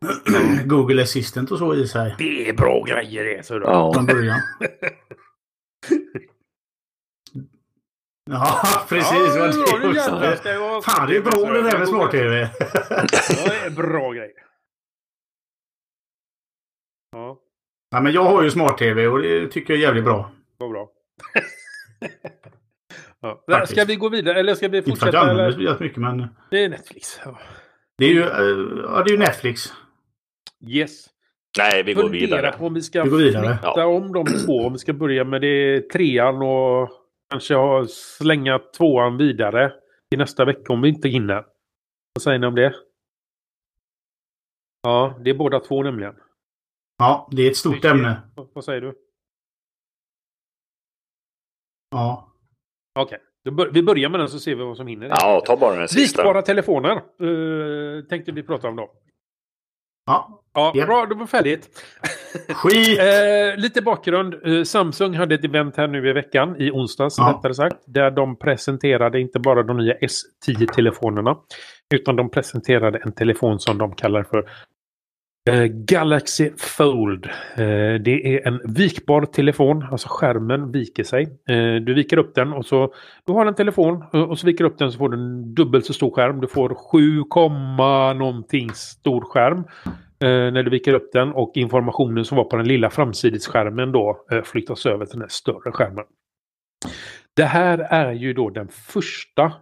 (clears throat) Google Assistant och så i sig. Det är bra grejer det, så då. Ja. Från början. (laughs) Ja, precis. Ja, det, det, det, Fan, det är bra det där med smart-tv. (laughs) det är bra grej. Ja. ja. men jag har ju smart-tv och det tycker jag är jävligt bra. Vad bra. (laughs) Ja. Ska vi gå vidare eller ska vi fortsätta? Inte för att jag använder mycket men... Det är Netflix. Ja. Det är ju, ja, det är ju Netflix. Yes. Nej, vi går vidare. på om vi ska vi går vidare. flytta om de två. Om vi ska börja med det trean och kanske ha, slänga tvåan vidare i nästa vecka om vi inte hinner. Vad säger ni om det? Ja, det är båda två nämligen. Ja, det är ett stort ämne. Vad säger du? Ja. Okej. Okay. Vi börjar med den så ser vi vad som hinner. Ja, ta bara den sista. Vikbara telefoner uh, tänkte vi prata om då. Ja. Ja, yeah. bra, det var färdigt. Skit! (laughs) eh, lite bakgrund. Eh, Samsung hade ett event här nu i veckan, i onsdags ja. rättare sagt. Där de presenterade inte bara de nya S10-telefonerna. Utan de presenterade en telefon som de kallar för Eh, Eh, Galaxy Fold. Eh, det är en vikbar telefon, alltså skärmen viker sig. Eh, du viker upp den och så du har en telefon och så viker upp den så får du en dubbelt så stor skärm. Du får 7, någonting stor skärm när du viker upp den och informationen som var på den lilla framsidesskärmen då flyttas över till den större skärmen. Det här är ju då den första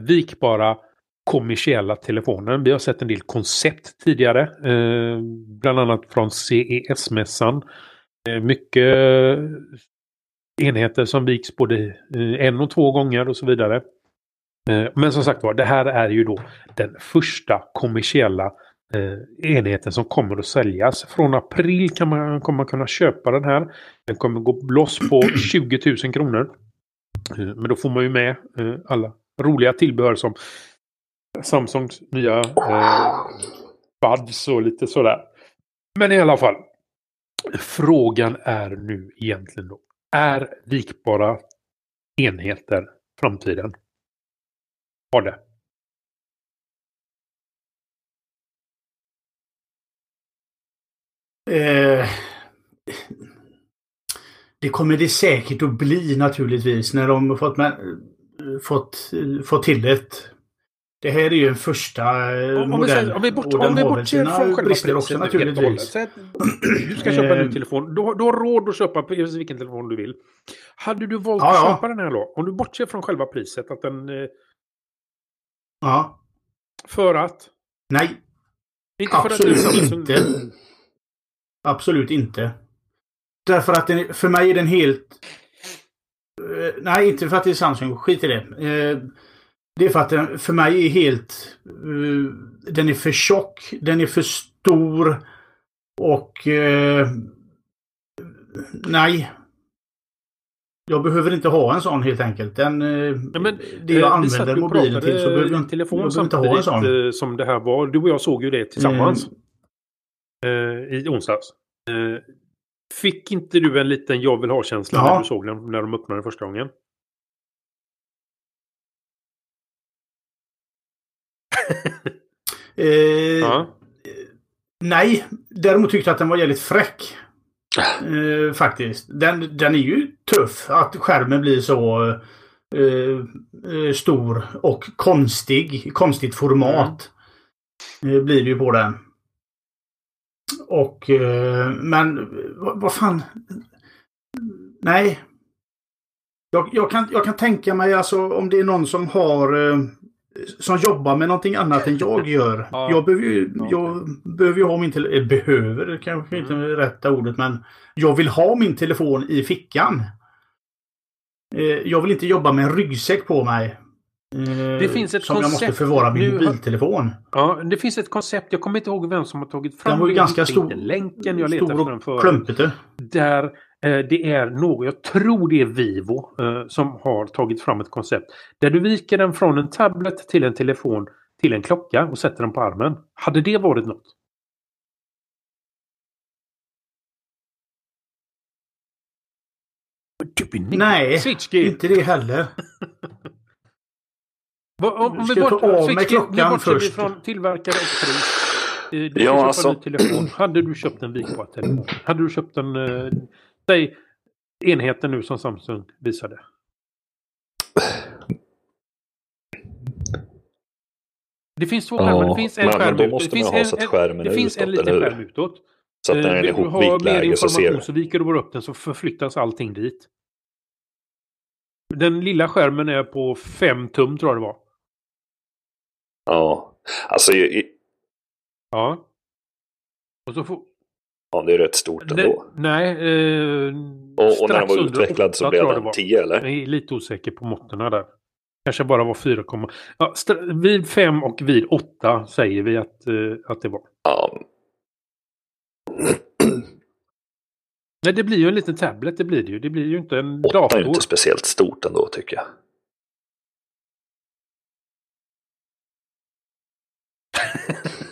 vikbara kommersiella telefoner. Vi har sett en del koncept tidigare. Eh, bland annat från CES-mässan. Eh, mycket enheter som viks både eh, en och två gånger och så vidare. Eh, men som sagt var, det här är ju då den första kommersiella eh, enheten som kommer att säljas. Från april kan man, kommer man kunna köpa den här. Den kommer gå loss på (clears throat) 20 000 kronor. Eh, men då får man ju med alla roliga tillbehör som Samsungs nya eh, buds och lite sådär. Men i alla fall. Frågan är nu egentligen då. Är vikbara enheter framtiden? Har det. Eh, det kommer det säkert att bli naturligtvis när de fått, med, eh, fått, eh, fått till ett det här är ju en första om, modell. Om vi, bort, om vi bortser från själva priset också naturligtvis. du ska köpa en ny eh. telefon. Du har, du har råd att köpa vilken telefon du vill. Hade du valt ja, att köpa den här då? Om du bortser från själva priset. Att den... Eh, ja. För att? Nej. Inte Absolut för att inte. Absolut inte. Därför att den, för mig är den helt... Nej, inte för att det är Samsung. Skit i det. Det är för att den för mig är helt... Uh, den är för tjock, den är för stor och... Uh, nej. Jag behöver inte ha en sån helt enkelt. Den, uh, ja, men, det jag använder mobilen till så behöver jag, telefon jag behöver inte ha en sån. Som det här var. Du och jag såg ju det tillsammans. Mm. I onsdags. Fick inte du en liten jag vill ha-känsla ja. när du såg den när de öppnade första gången? (laughs) eh, ja. Nej, däremot tyckte jag att den var jävligt fräck. Eh, faktiskt. Den, den är ju tuff. Att skärmen blir så eh, eh stor och konstig. Konstigt format. Mm. blir det ju på den. Och eh, men vad, vad fan. Nej. Jag, jag, kan, jag kan tänka mig alltså om det är någon som har som jobbar med någonting annat än jag gör. (laughs) Ja. Jag behöver ju, jag behöver ju ha min telefon. Eh, behöver kanske inte mm. rätta ordet men jag vill ha min telefon i fickan. Eh, jag vill inte jobba med en ryggsäck på mig. Eh, det finns ett som koncept. jag måste förvara min nu, mobiltelefon. Ja, det finns ett koncept. Jag kommer inte ihåg vem som har tagit fram den. var ju ganska stor. Länken jag den förut. Klumpete. Där det är något, jag tror det är Vivo, eh, som har tagit fram ett koncept. Där du viker den från en tablet till en telefon till en klocka och sätter den på armen. Hade det varit något? Nej, inte det heller. (laughs) om, om vi bort, av med klockan först. från tillverkare och pris. Eh, du ja, alltså... en telefon. Hade du köpt en vikbar telefon? Hade du köpt en Säg enheten nu som Samsung visade. Det finns två skärmar. Det finns en men, skärm men då måste det finns ha så att skärmen en, Det finns en liten skärm utåt. Så att när den är du har mer information så, så viker du bara upp den så förflyttas allting dit. Den lilla skärmen är på 5 tum tror jag det var. Ja, alltså... I... Ja. Och så får... Ja, det är rätt stort ändå. Det, nej. Eh, och, och när den var utvecklad så blev den 10 eller? Jag är lite osäker på måtten där. Kanske bara var 4, ja, vid 5 och vid 8 säger vi att, uh, att det var. Ja. (clears throat) nej, det blir ju en liten tablet, det blir det ju. Det blir ju inte en dator. 8 är ju inte speciellt stort ändå tycker jag. (laughs)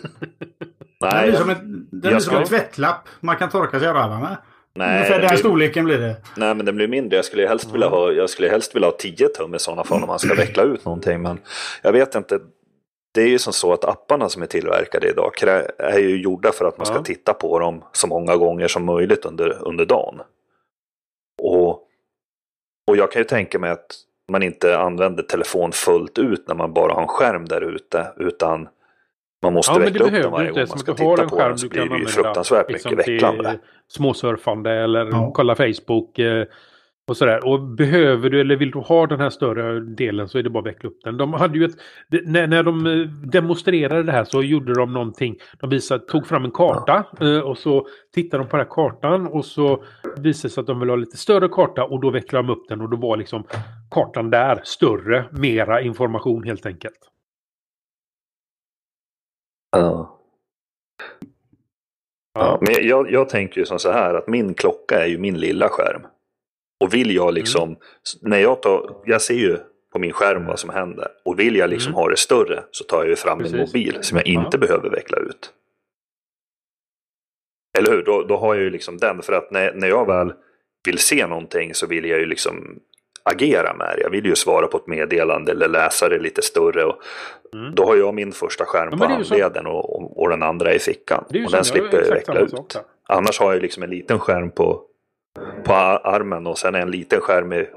Nej, den blir som, en, den blir som en tvättlapp man kan torka sig i röva med. Nej, Ungefär den blir... storleken blir det. Nej, men den blir mindre. Jag skulle helst vilja ha, jag skulle helst vilja ha 10 tum i sådana fall om man ska veckla ut någonting. Men jag vet inte. Det är ju som så att apparna som är tillverkade idag är ju gjorda för att man ska ja. titta på dem så många gånger som möjligt under, under dagen. Och, och jag kan ju tänka mig att man inte använder telefon fullt ut när man bara har en skärm där ute. Utan man måste ja, väckla upp den varje gång man ska titta på den så blir det ju fruktansvärt liksom mycket vecklande. Småsurfande eller ja. kolla Facebook. Eh, och sådär. Och behöver du eller vill du ha den här större delen så är det bara att veckla upp den. De hade ju ett, när, när de eh, demonstrerade det här så gjorde de någonting. De visade, tog fram en karta eh, och så tittade de på den här kartan och så visade det sig att de ville ha lite större karta och då vecklade de upp den och då var liksom kartan där större, mera information helt enkelt. Ja. Ja, men jag, jag tänker ju som så här att min klocka är ju min lilla skärm. Och vill jag liksom, mm. när jag tar, jag ser ju på min skärm vad som händer. Och vill jag liksom mm. ha det större så tar jag ju fram Precis. min mobil som jag inte ja. behöver veckla ut. Eller hur? Då, då har jag ju liksom den. För att när, när jag väl vill se någonting så vill jag ju liksom agera med det. Jag vill ju svara på ett meddelande eller läsa det lite större. Och mm. Då har jag min första skärm ja, på handleden och, och, och, den andra i fickan. Och den slipper jag veckla ut. Annars har jag liksom en liten skärm på, på armen och sen en liten skärm i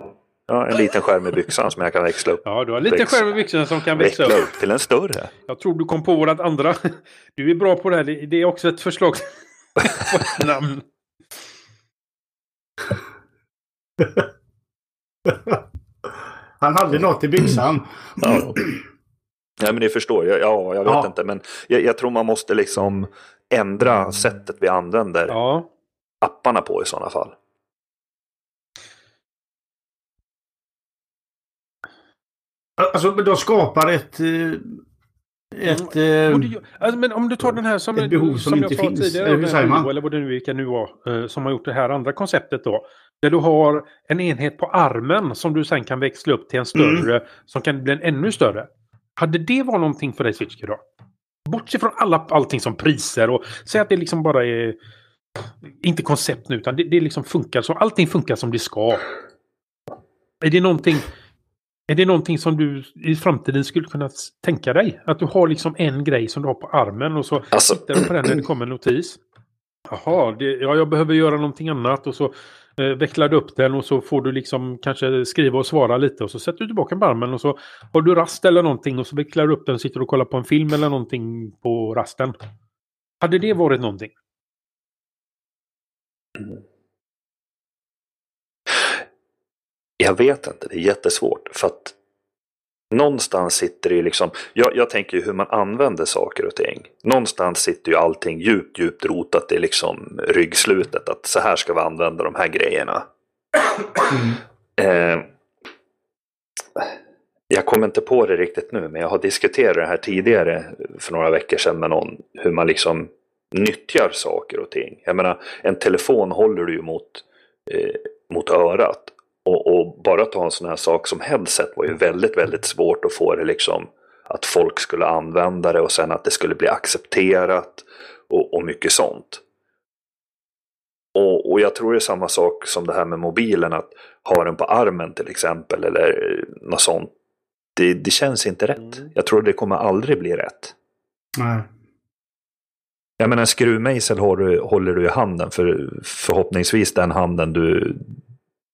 Ja, en liten skärm i byxan som jag kan växla upp. (laughs) Ja, du har en liten skärm i byxan som kan växla, växla upp. upp. till en större. Jag tror du kom på vårat andra. Du är bra på det här. Det är också ett förslag (laughs) namn. (laughs) (laughs) Han hade något i byxan. Ja. Nej, men det förstår jag. Ja, jag vet ja. inte. Men jag, jag, tror man måste liksom ändra sättet vi använder ja. apparna på i sådana fall. Alltså, de skapar ett... Ett, mm. Eh, alltså, men om du tar den här som, ett behov som, som inte finns. Tidigare, säger man? Eller vad det nu vilka nu var. Eh, som har gjort det här andra konceptet då. Där du har en enhet på armen som du sen kan växla upp till en större. Mm. Som kan bli en ännu större. Hade det varit någonting för dig Switchkey då? Bortse från alla, allting som priser och säg att det liksom bara är... Inte koncept nu utan det, det liksom funkar så. Allting funkar som det ska. Är det någonting... Är det någonting som du i framtiden skulle kunna tänka dig? Att du har liksom en grej som du har på armen och så alltså... tittar du på den när det kommer en notis. Jaha, det, ja, jag behöver göra någonting annat och så eh, vecklar du upp den och så får du liksom kanske skriva och svara lite och så sätter du tillbaka på armen och så har du rast eller någonting och så vecklar du upp den och sitter och kollar på en film eller någonting på rasten. Hade det varit någonting? Jag vet inte, det är jättesvårt. För att någonstans sitter det ju liksom, jag, jag tänker ju hur man använder saker och ting. Någonstans sitter ju allting djupt, djupt rotat i liksom ryggslutet. Att så här ska vi använda de här grejerna. Mm. Eh, jag kommer inte på det riktigt nu, men jag har diskuterat det här tidigare för några veckor sedan med någon. Hur man liksom nyttjar saker och ting. Jag menar, en telefon håller du ju mot, eh, mot örat. Och, och, bara ta en sån här sak som headset var ju väldigt, väldigt svårt att få det liksom att folk skulle använda det och sen att det skulle bli accepterat och, och mycket sånt. Och, och, jag tror det är samma sak som det här med mobilen, att ha den på armen till exempel eller något sånt. Det, det känns inte rätt. Mm. Jag tror det kommer aldrig bli rätt. Nej. Jag menar en skruvmejsel håller du i handen för förhoppningsvis den handen du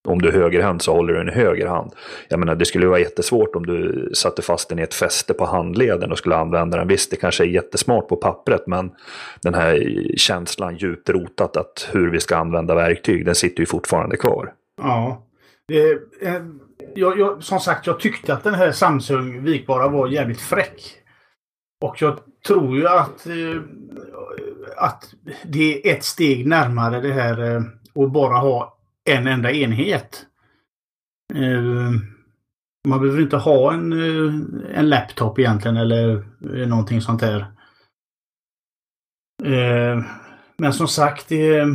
om du är högerhänt så håller du en höger hand. Jag menar, det skulle vara jättesvårt om du satte fast den i ett fäste på handleden och skulle använda den. Visst, det kanske är jättesmart på pappret, men den här känslan djupt rotat att hur vi ska använda verktyg, den sitter ju fortfarande kvar. Ja. Eh, jag, jag, som sagt, jag tyckte att den här Samsung vikbara var jävligt fräck. Och jag tror ju att, eh, att det är ett steg närmare det här eh, att bara ha en enda enhet. Uh, man behöver inte ha en, uh, en laptop egentligen eller uh, någonting sånt där. men som sagt, det,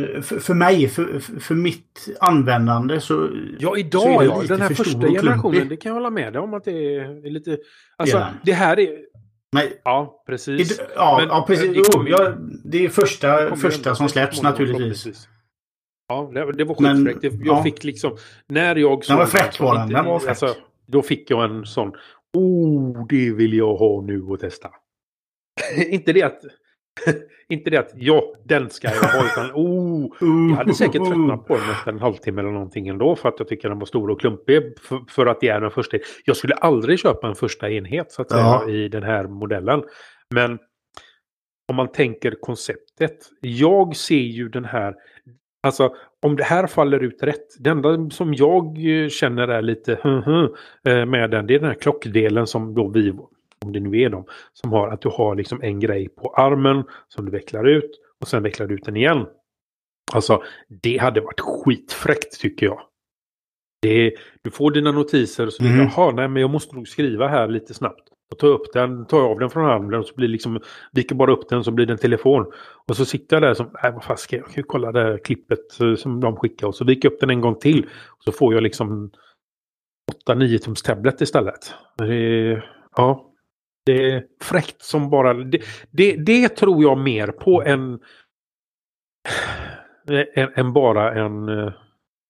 Eh, för, för mig, för, för mitt användande så... Ja, idag så ja. Den här första generationen, det kan jag hålla med dig om att det är lite... Alltså, ja. det här är... Nej. Ja, precis. Det, ja, Men, ja, precis. Det, jo, ja, det är första, det första som släpps naturligtvis. Ja, det, det var skitfräckt. Jag ja. fick liksom... När jag såg... Den var fräck var den. Den var fräck. Alltså, då fick jag en sån... Oh, det vill jag ha nu och testa. (laughs) inte det att... (laughs) inte det att ja, den ska jag ha, utan oh, jag hade säkert tröttnat på den efter en halvtimme eller någonting ändå för att jag tycker den var stor och klumpig för, för att det är den första. Jag skulle aldrig köpa en första enhet så att säga ja. i den här modellen. Men om man tänker konceptet. Jag ser ju den här, alltså om det här faller ut rätt. Det enda som jag känner är lite eh, med den, det är den här klockdelen som då vi om det nu är de, som har att du har liksom en grej på armen som du vecklar ut och sen vecklar du ut den igen. Alltså, det hade varit skitfräckt tycker jag. Det du får dina notiser och så mm. jaha, nej men jag måste nog skriva här lite snabbt. Och ta upp den, tar av den från armen och så blir liksom, viker bara upp den så blir det en telefon. Och så sitter jag där som, nej vad fan ska jag, jag kolla det här klippet eh, som de skickar och så viker jag upp den en gång till. Och så får jag liksom 8-9 tums tablet istället. Det, ja, det är fräckt som bara... Det, det, det tror jag mer på än, än, än bara en...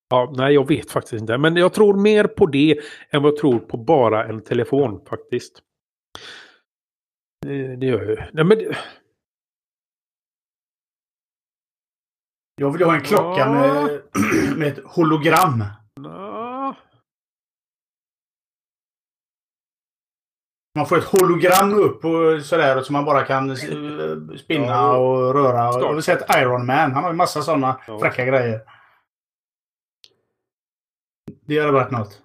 Ja, nej, jag vet faktiskt inte. Men jag tror mer på det än vad jag tror på bara en telefon faktiskt. Det, det gör jag ju. Nej, men. Jag vill ha en klocka ja. med, (clears throat) med ett hologram. Man får ett hologram upp och sådär så man bara kan eh, spinna ja, och röra. Jag har sett Iron Man. Han har ju massa sådana ja. fräcka grejer. Det hade varit något.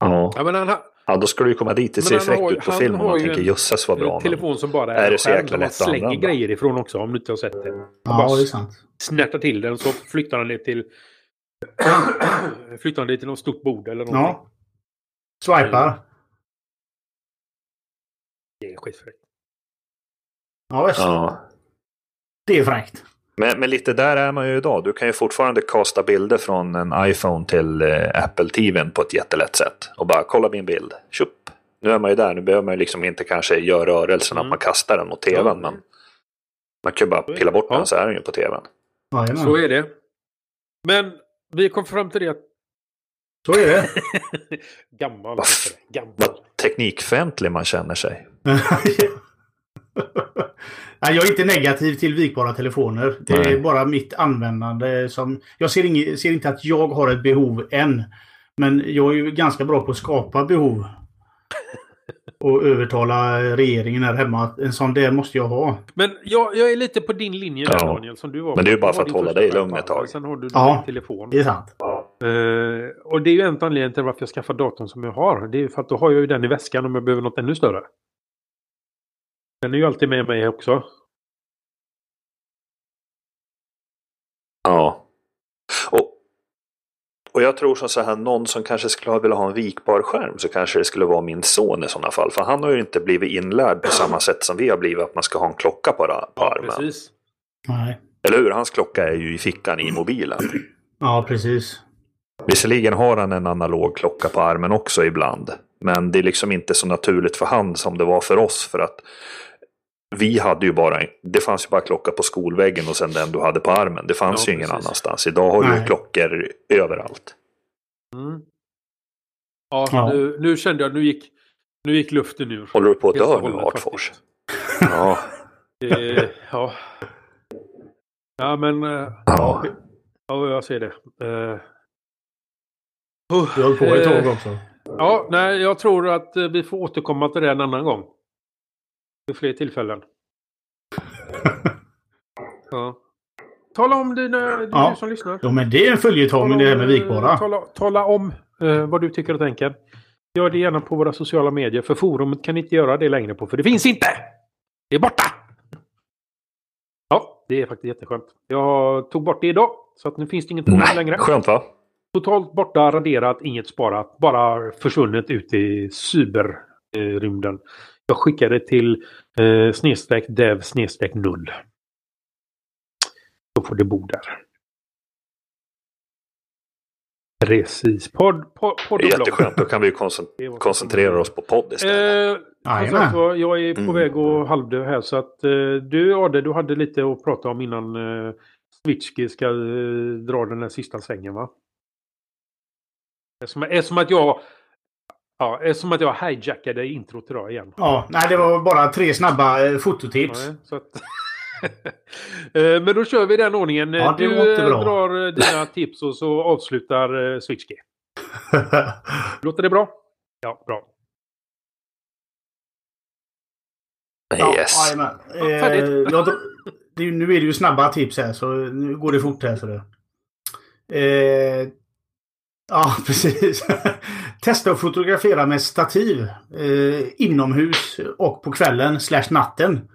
Ja. ja, men han ha... ja då ska du ju komma dit. Det ser fräckt ut på film och man tänker jösses vad bra. telefon som bara är, är det så jäkla lätt att använda. slänger grejer ifrån också om du inte har sett det. Ja, det är sant. Snärtar till den så flyttar han det till (clears throat) flyttar han det till något stort bord eller någonting. Ja. Swipar. Är skitfräckt. Ja, visst. Ja. Det är fräckt. Men, men, lite där är man ju idag. Du kan ju fortfarande kasta bilder från en iPhone till eh, Apple TVn på ett jättelätt sätt. Och bara kolla min bild. Tjup. Nu är man ju där. Nu behöver man ju liksom inte kanske göra rörelsen mm. att man kastar den mot TVn. Ja. Men man kan ju bara pilla bort ja. den så är den ju på TVn. Ja, så är det. Men vi kom fram till det att så är det. (laughs) Gammal. Gammal. Vad teknikfientlig man känner sig. Jag är inte negativ till vikbara telefoner. Det är bara mitt användande som... Jag ser, inget, ser inte att jag har ett behov än. Men jag är ju ganska bra på att skapa behov. Och övertala regeringen här hemma att en sån där måste jag ha. Men jag, jag är lite på din linje där ja. Daniel. Som du var Men det är ju bara för att hålla dig lugn ett tag. Sen har du ja, telefon. det är sant. Uh, och det är ju en anledning till varför jag skaffar datorn som jag har. Det är för att då har jag ju den i väskan om jag behöver något ännu större. Den är ju alltid med mig också. Ja. Och, och jag tror som så här, någon som kanske skulle vilja ha en vikbar skärm så kanske det skulle vara min son i sådana fall. För han har ju inte blivit inlärd på samma sätt som vi har blivit att man ska ha en klocka på, på armen. Precis. Nej. Eller hur? Hans klocka är ju i fickan i mobilen. Ja, precis. Visserligen har han en analog klocka på armen också ibland. Men det är liksom inte så naturligt för han som det var för oss. För att vi hade ju bara, det fanns ju bara klocka på skolväggen och sen den du hade på armen. Det fanns ja, ju ingen precis. annanstans. Idag har du ju klockor överallt. Mm. Ja, ja. Nu, nu, kände jag, nu gick, nu gick luften ur. Håller du på att dö nu, Artfors? ja. Eh, ja. Ja, men... Eh, ja. ja, jag ser det. Eh, du höll på ett tag också. Ja, nej, jag tror att eh, vi får återkomma till det en annan gång. Vid fler tillfällen. (laughs) ja. Tala om när du ja. som lyssnar. Ja, men det är en följetong det här med vikbara. Tala, tala om eh, vad du tycker och tänker. Gör det gärna på våra sociala medier. För forumet kan ni inte göra det längre på. För det finns inte! Det är borta! Ja, det är faktiskt jätteskönt. Jag tog bort det idag. Så att nu finns det inget forum längre. Skönt va? Totalt borta, raderat, inget sparat. Bara försvunnet ut i cyberrymden. Jag skickade till eh, snedstreck dev snedstreck null. Då får det bo där. Precis. Podd, podd, podd det är jätteskönt. Då kan vi koncentrera oss på podd istället. Eh, sagt, jag är på mm. väg att halvdö här så att eh, du Ade, du hade lite att prata om innan eh, Switchki ska eh, dra den här sista svängen va? Det är som, är som att jag Ja, det är som att jag hijackade introt idag igen. Ja, nej det var bara tre snabba eh, fototips. Ja, att... (laughs) Eh, men då kör vi den ordningen. Ja, du drar dina (laughs) tips och så avslutar Switchkey. (laughs) Låter det bra? Ja, bra. Yes. Ja, eh, jag, nu är det ju snabba tips här så nu går det fort här. Så det. Eh, ja, (laughs) precis. Testa att fotografera med stativ eh, inomhus och på kvällen slash natten.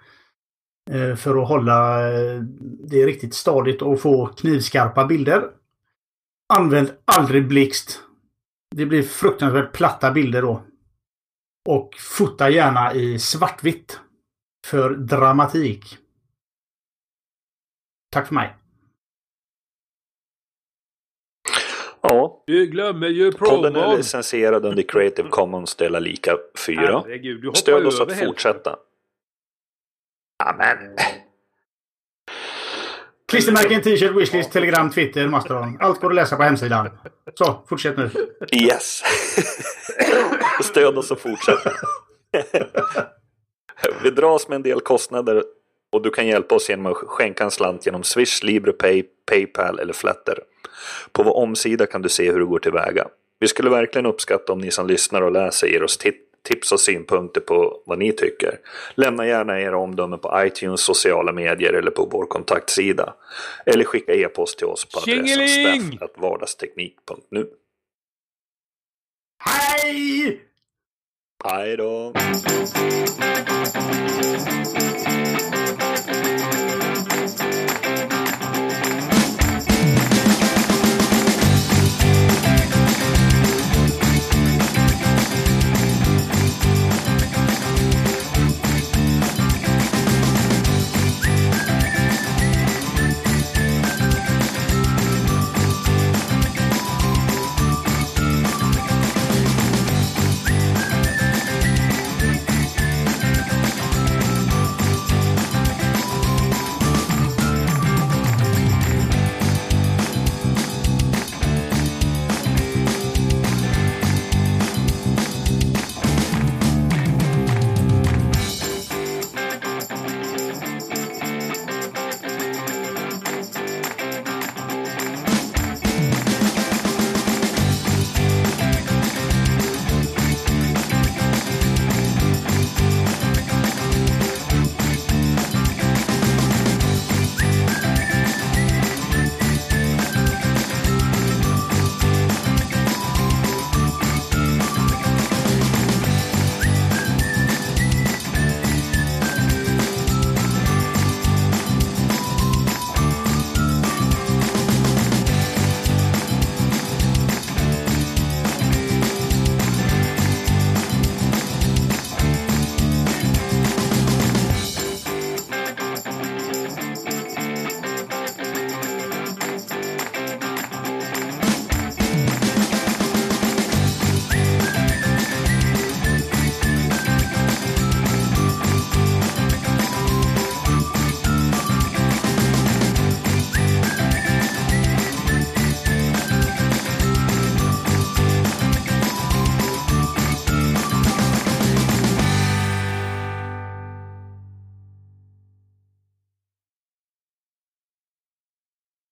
Eh, för att hålla eh, det riktigt stadigt och få knivskarpa bilder. Använd aldrig blixt. Det blir fruktansvärt platta bilder då. Och fota gärna i svartvitt. För dramatik. Tack för mig. Ja. Du glömmer ju promon. Podden är licensierad under Creative Commons dela lika 4. Herregud, Stöd oss att fortsätta. Amen. Klistermärken, t-shirt, wishlist, telegram, twitter, mastodon. Allt går att läsa på hemsidan. Så, fortsätt nu. Yes. (laughs) Stöd oss och fortsätt. (laughs) Vi dras med en del kostnader och du kan hjälpa oss genom att skänka en slant genom Swish, LibrePay, Paypal eller Flatter. På vår omsida kan du se hur du går tillväga. Vi skulle verkligen uppskatta om ni som lyssnar och läser ger oss tips och synpunkter på vad ni tycker. Lämna gärna era omdömen på iTunes, sociala medier eller på vår kontaktsida. Eller skicka e-post till oss på adressen staff.vardagsteknik.nu. Hej! Hej då!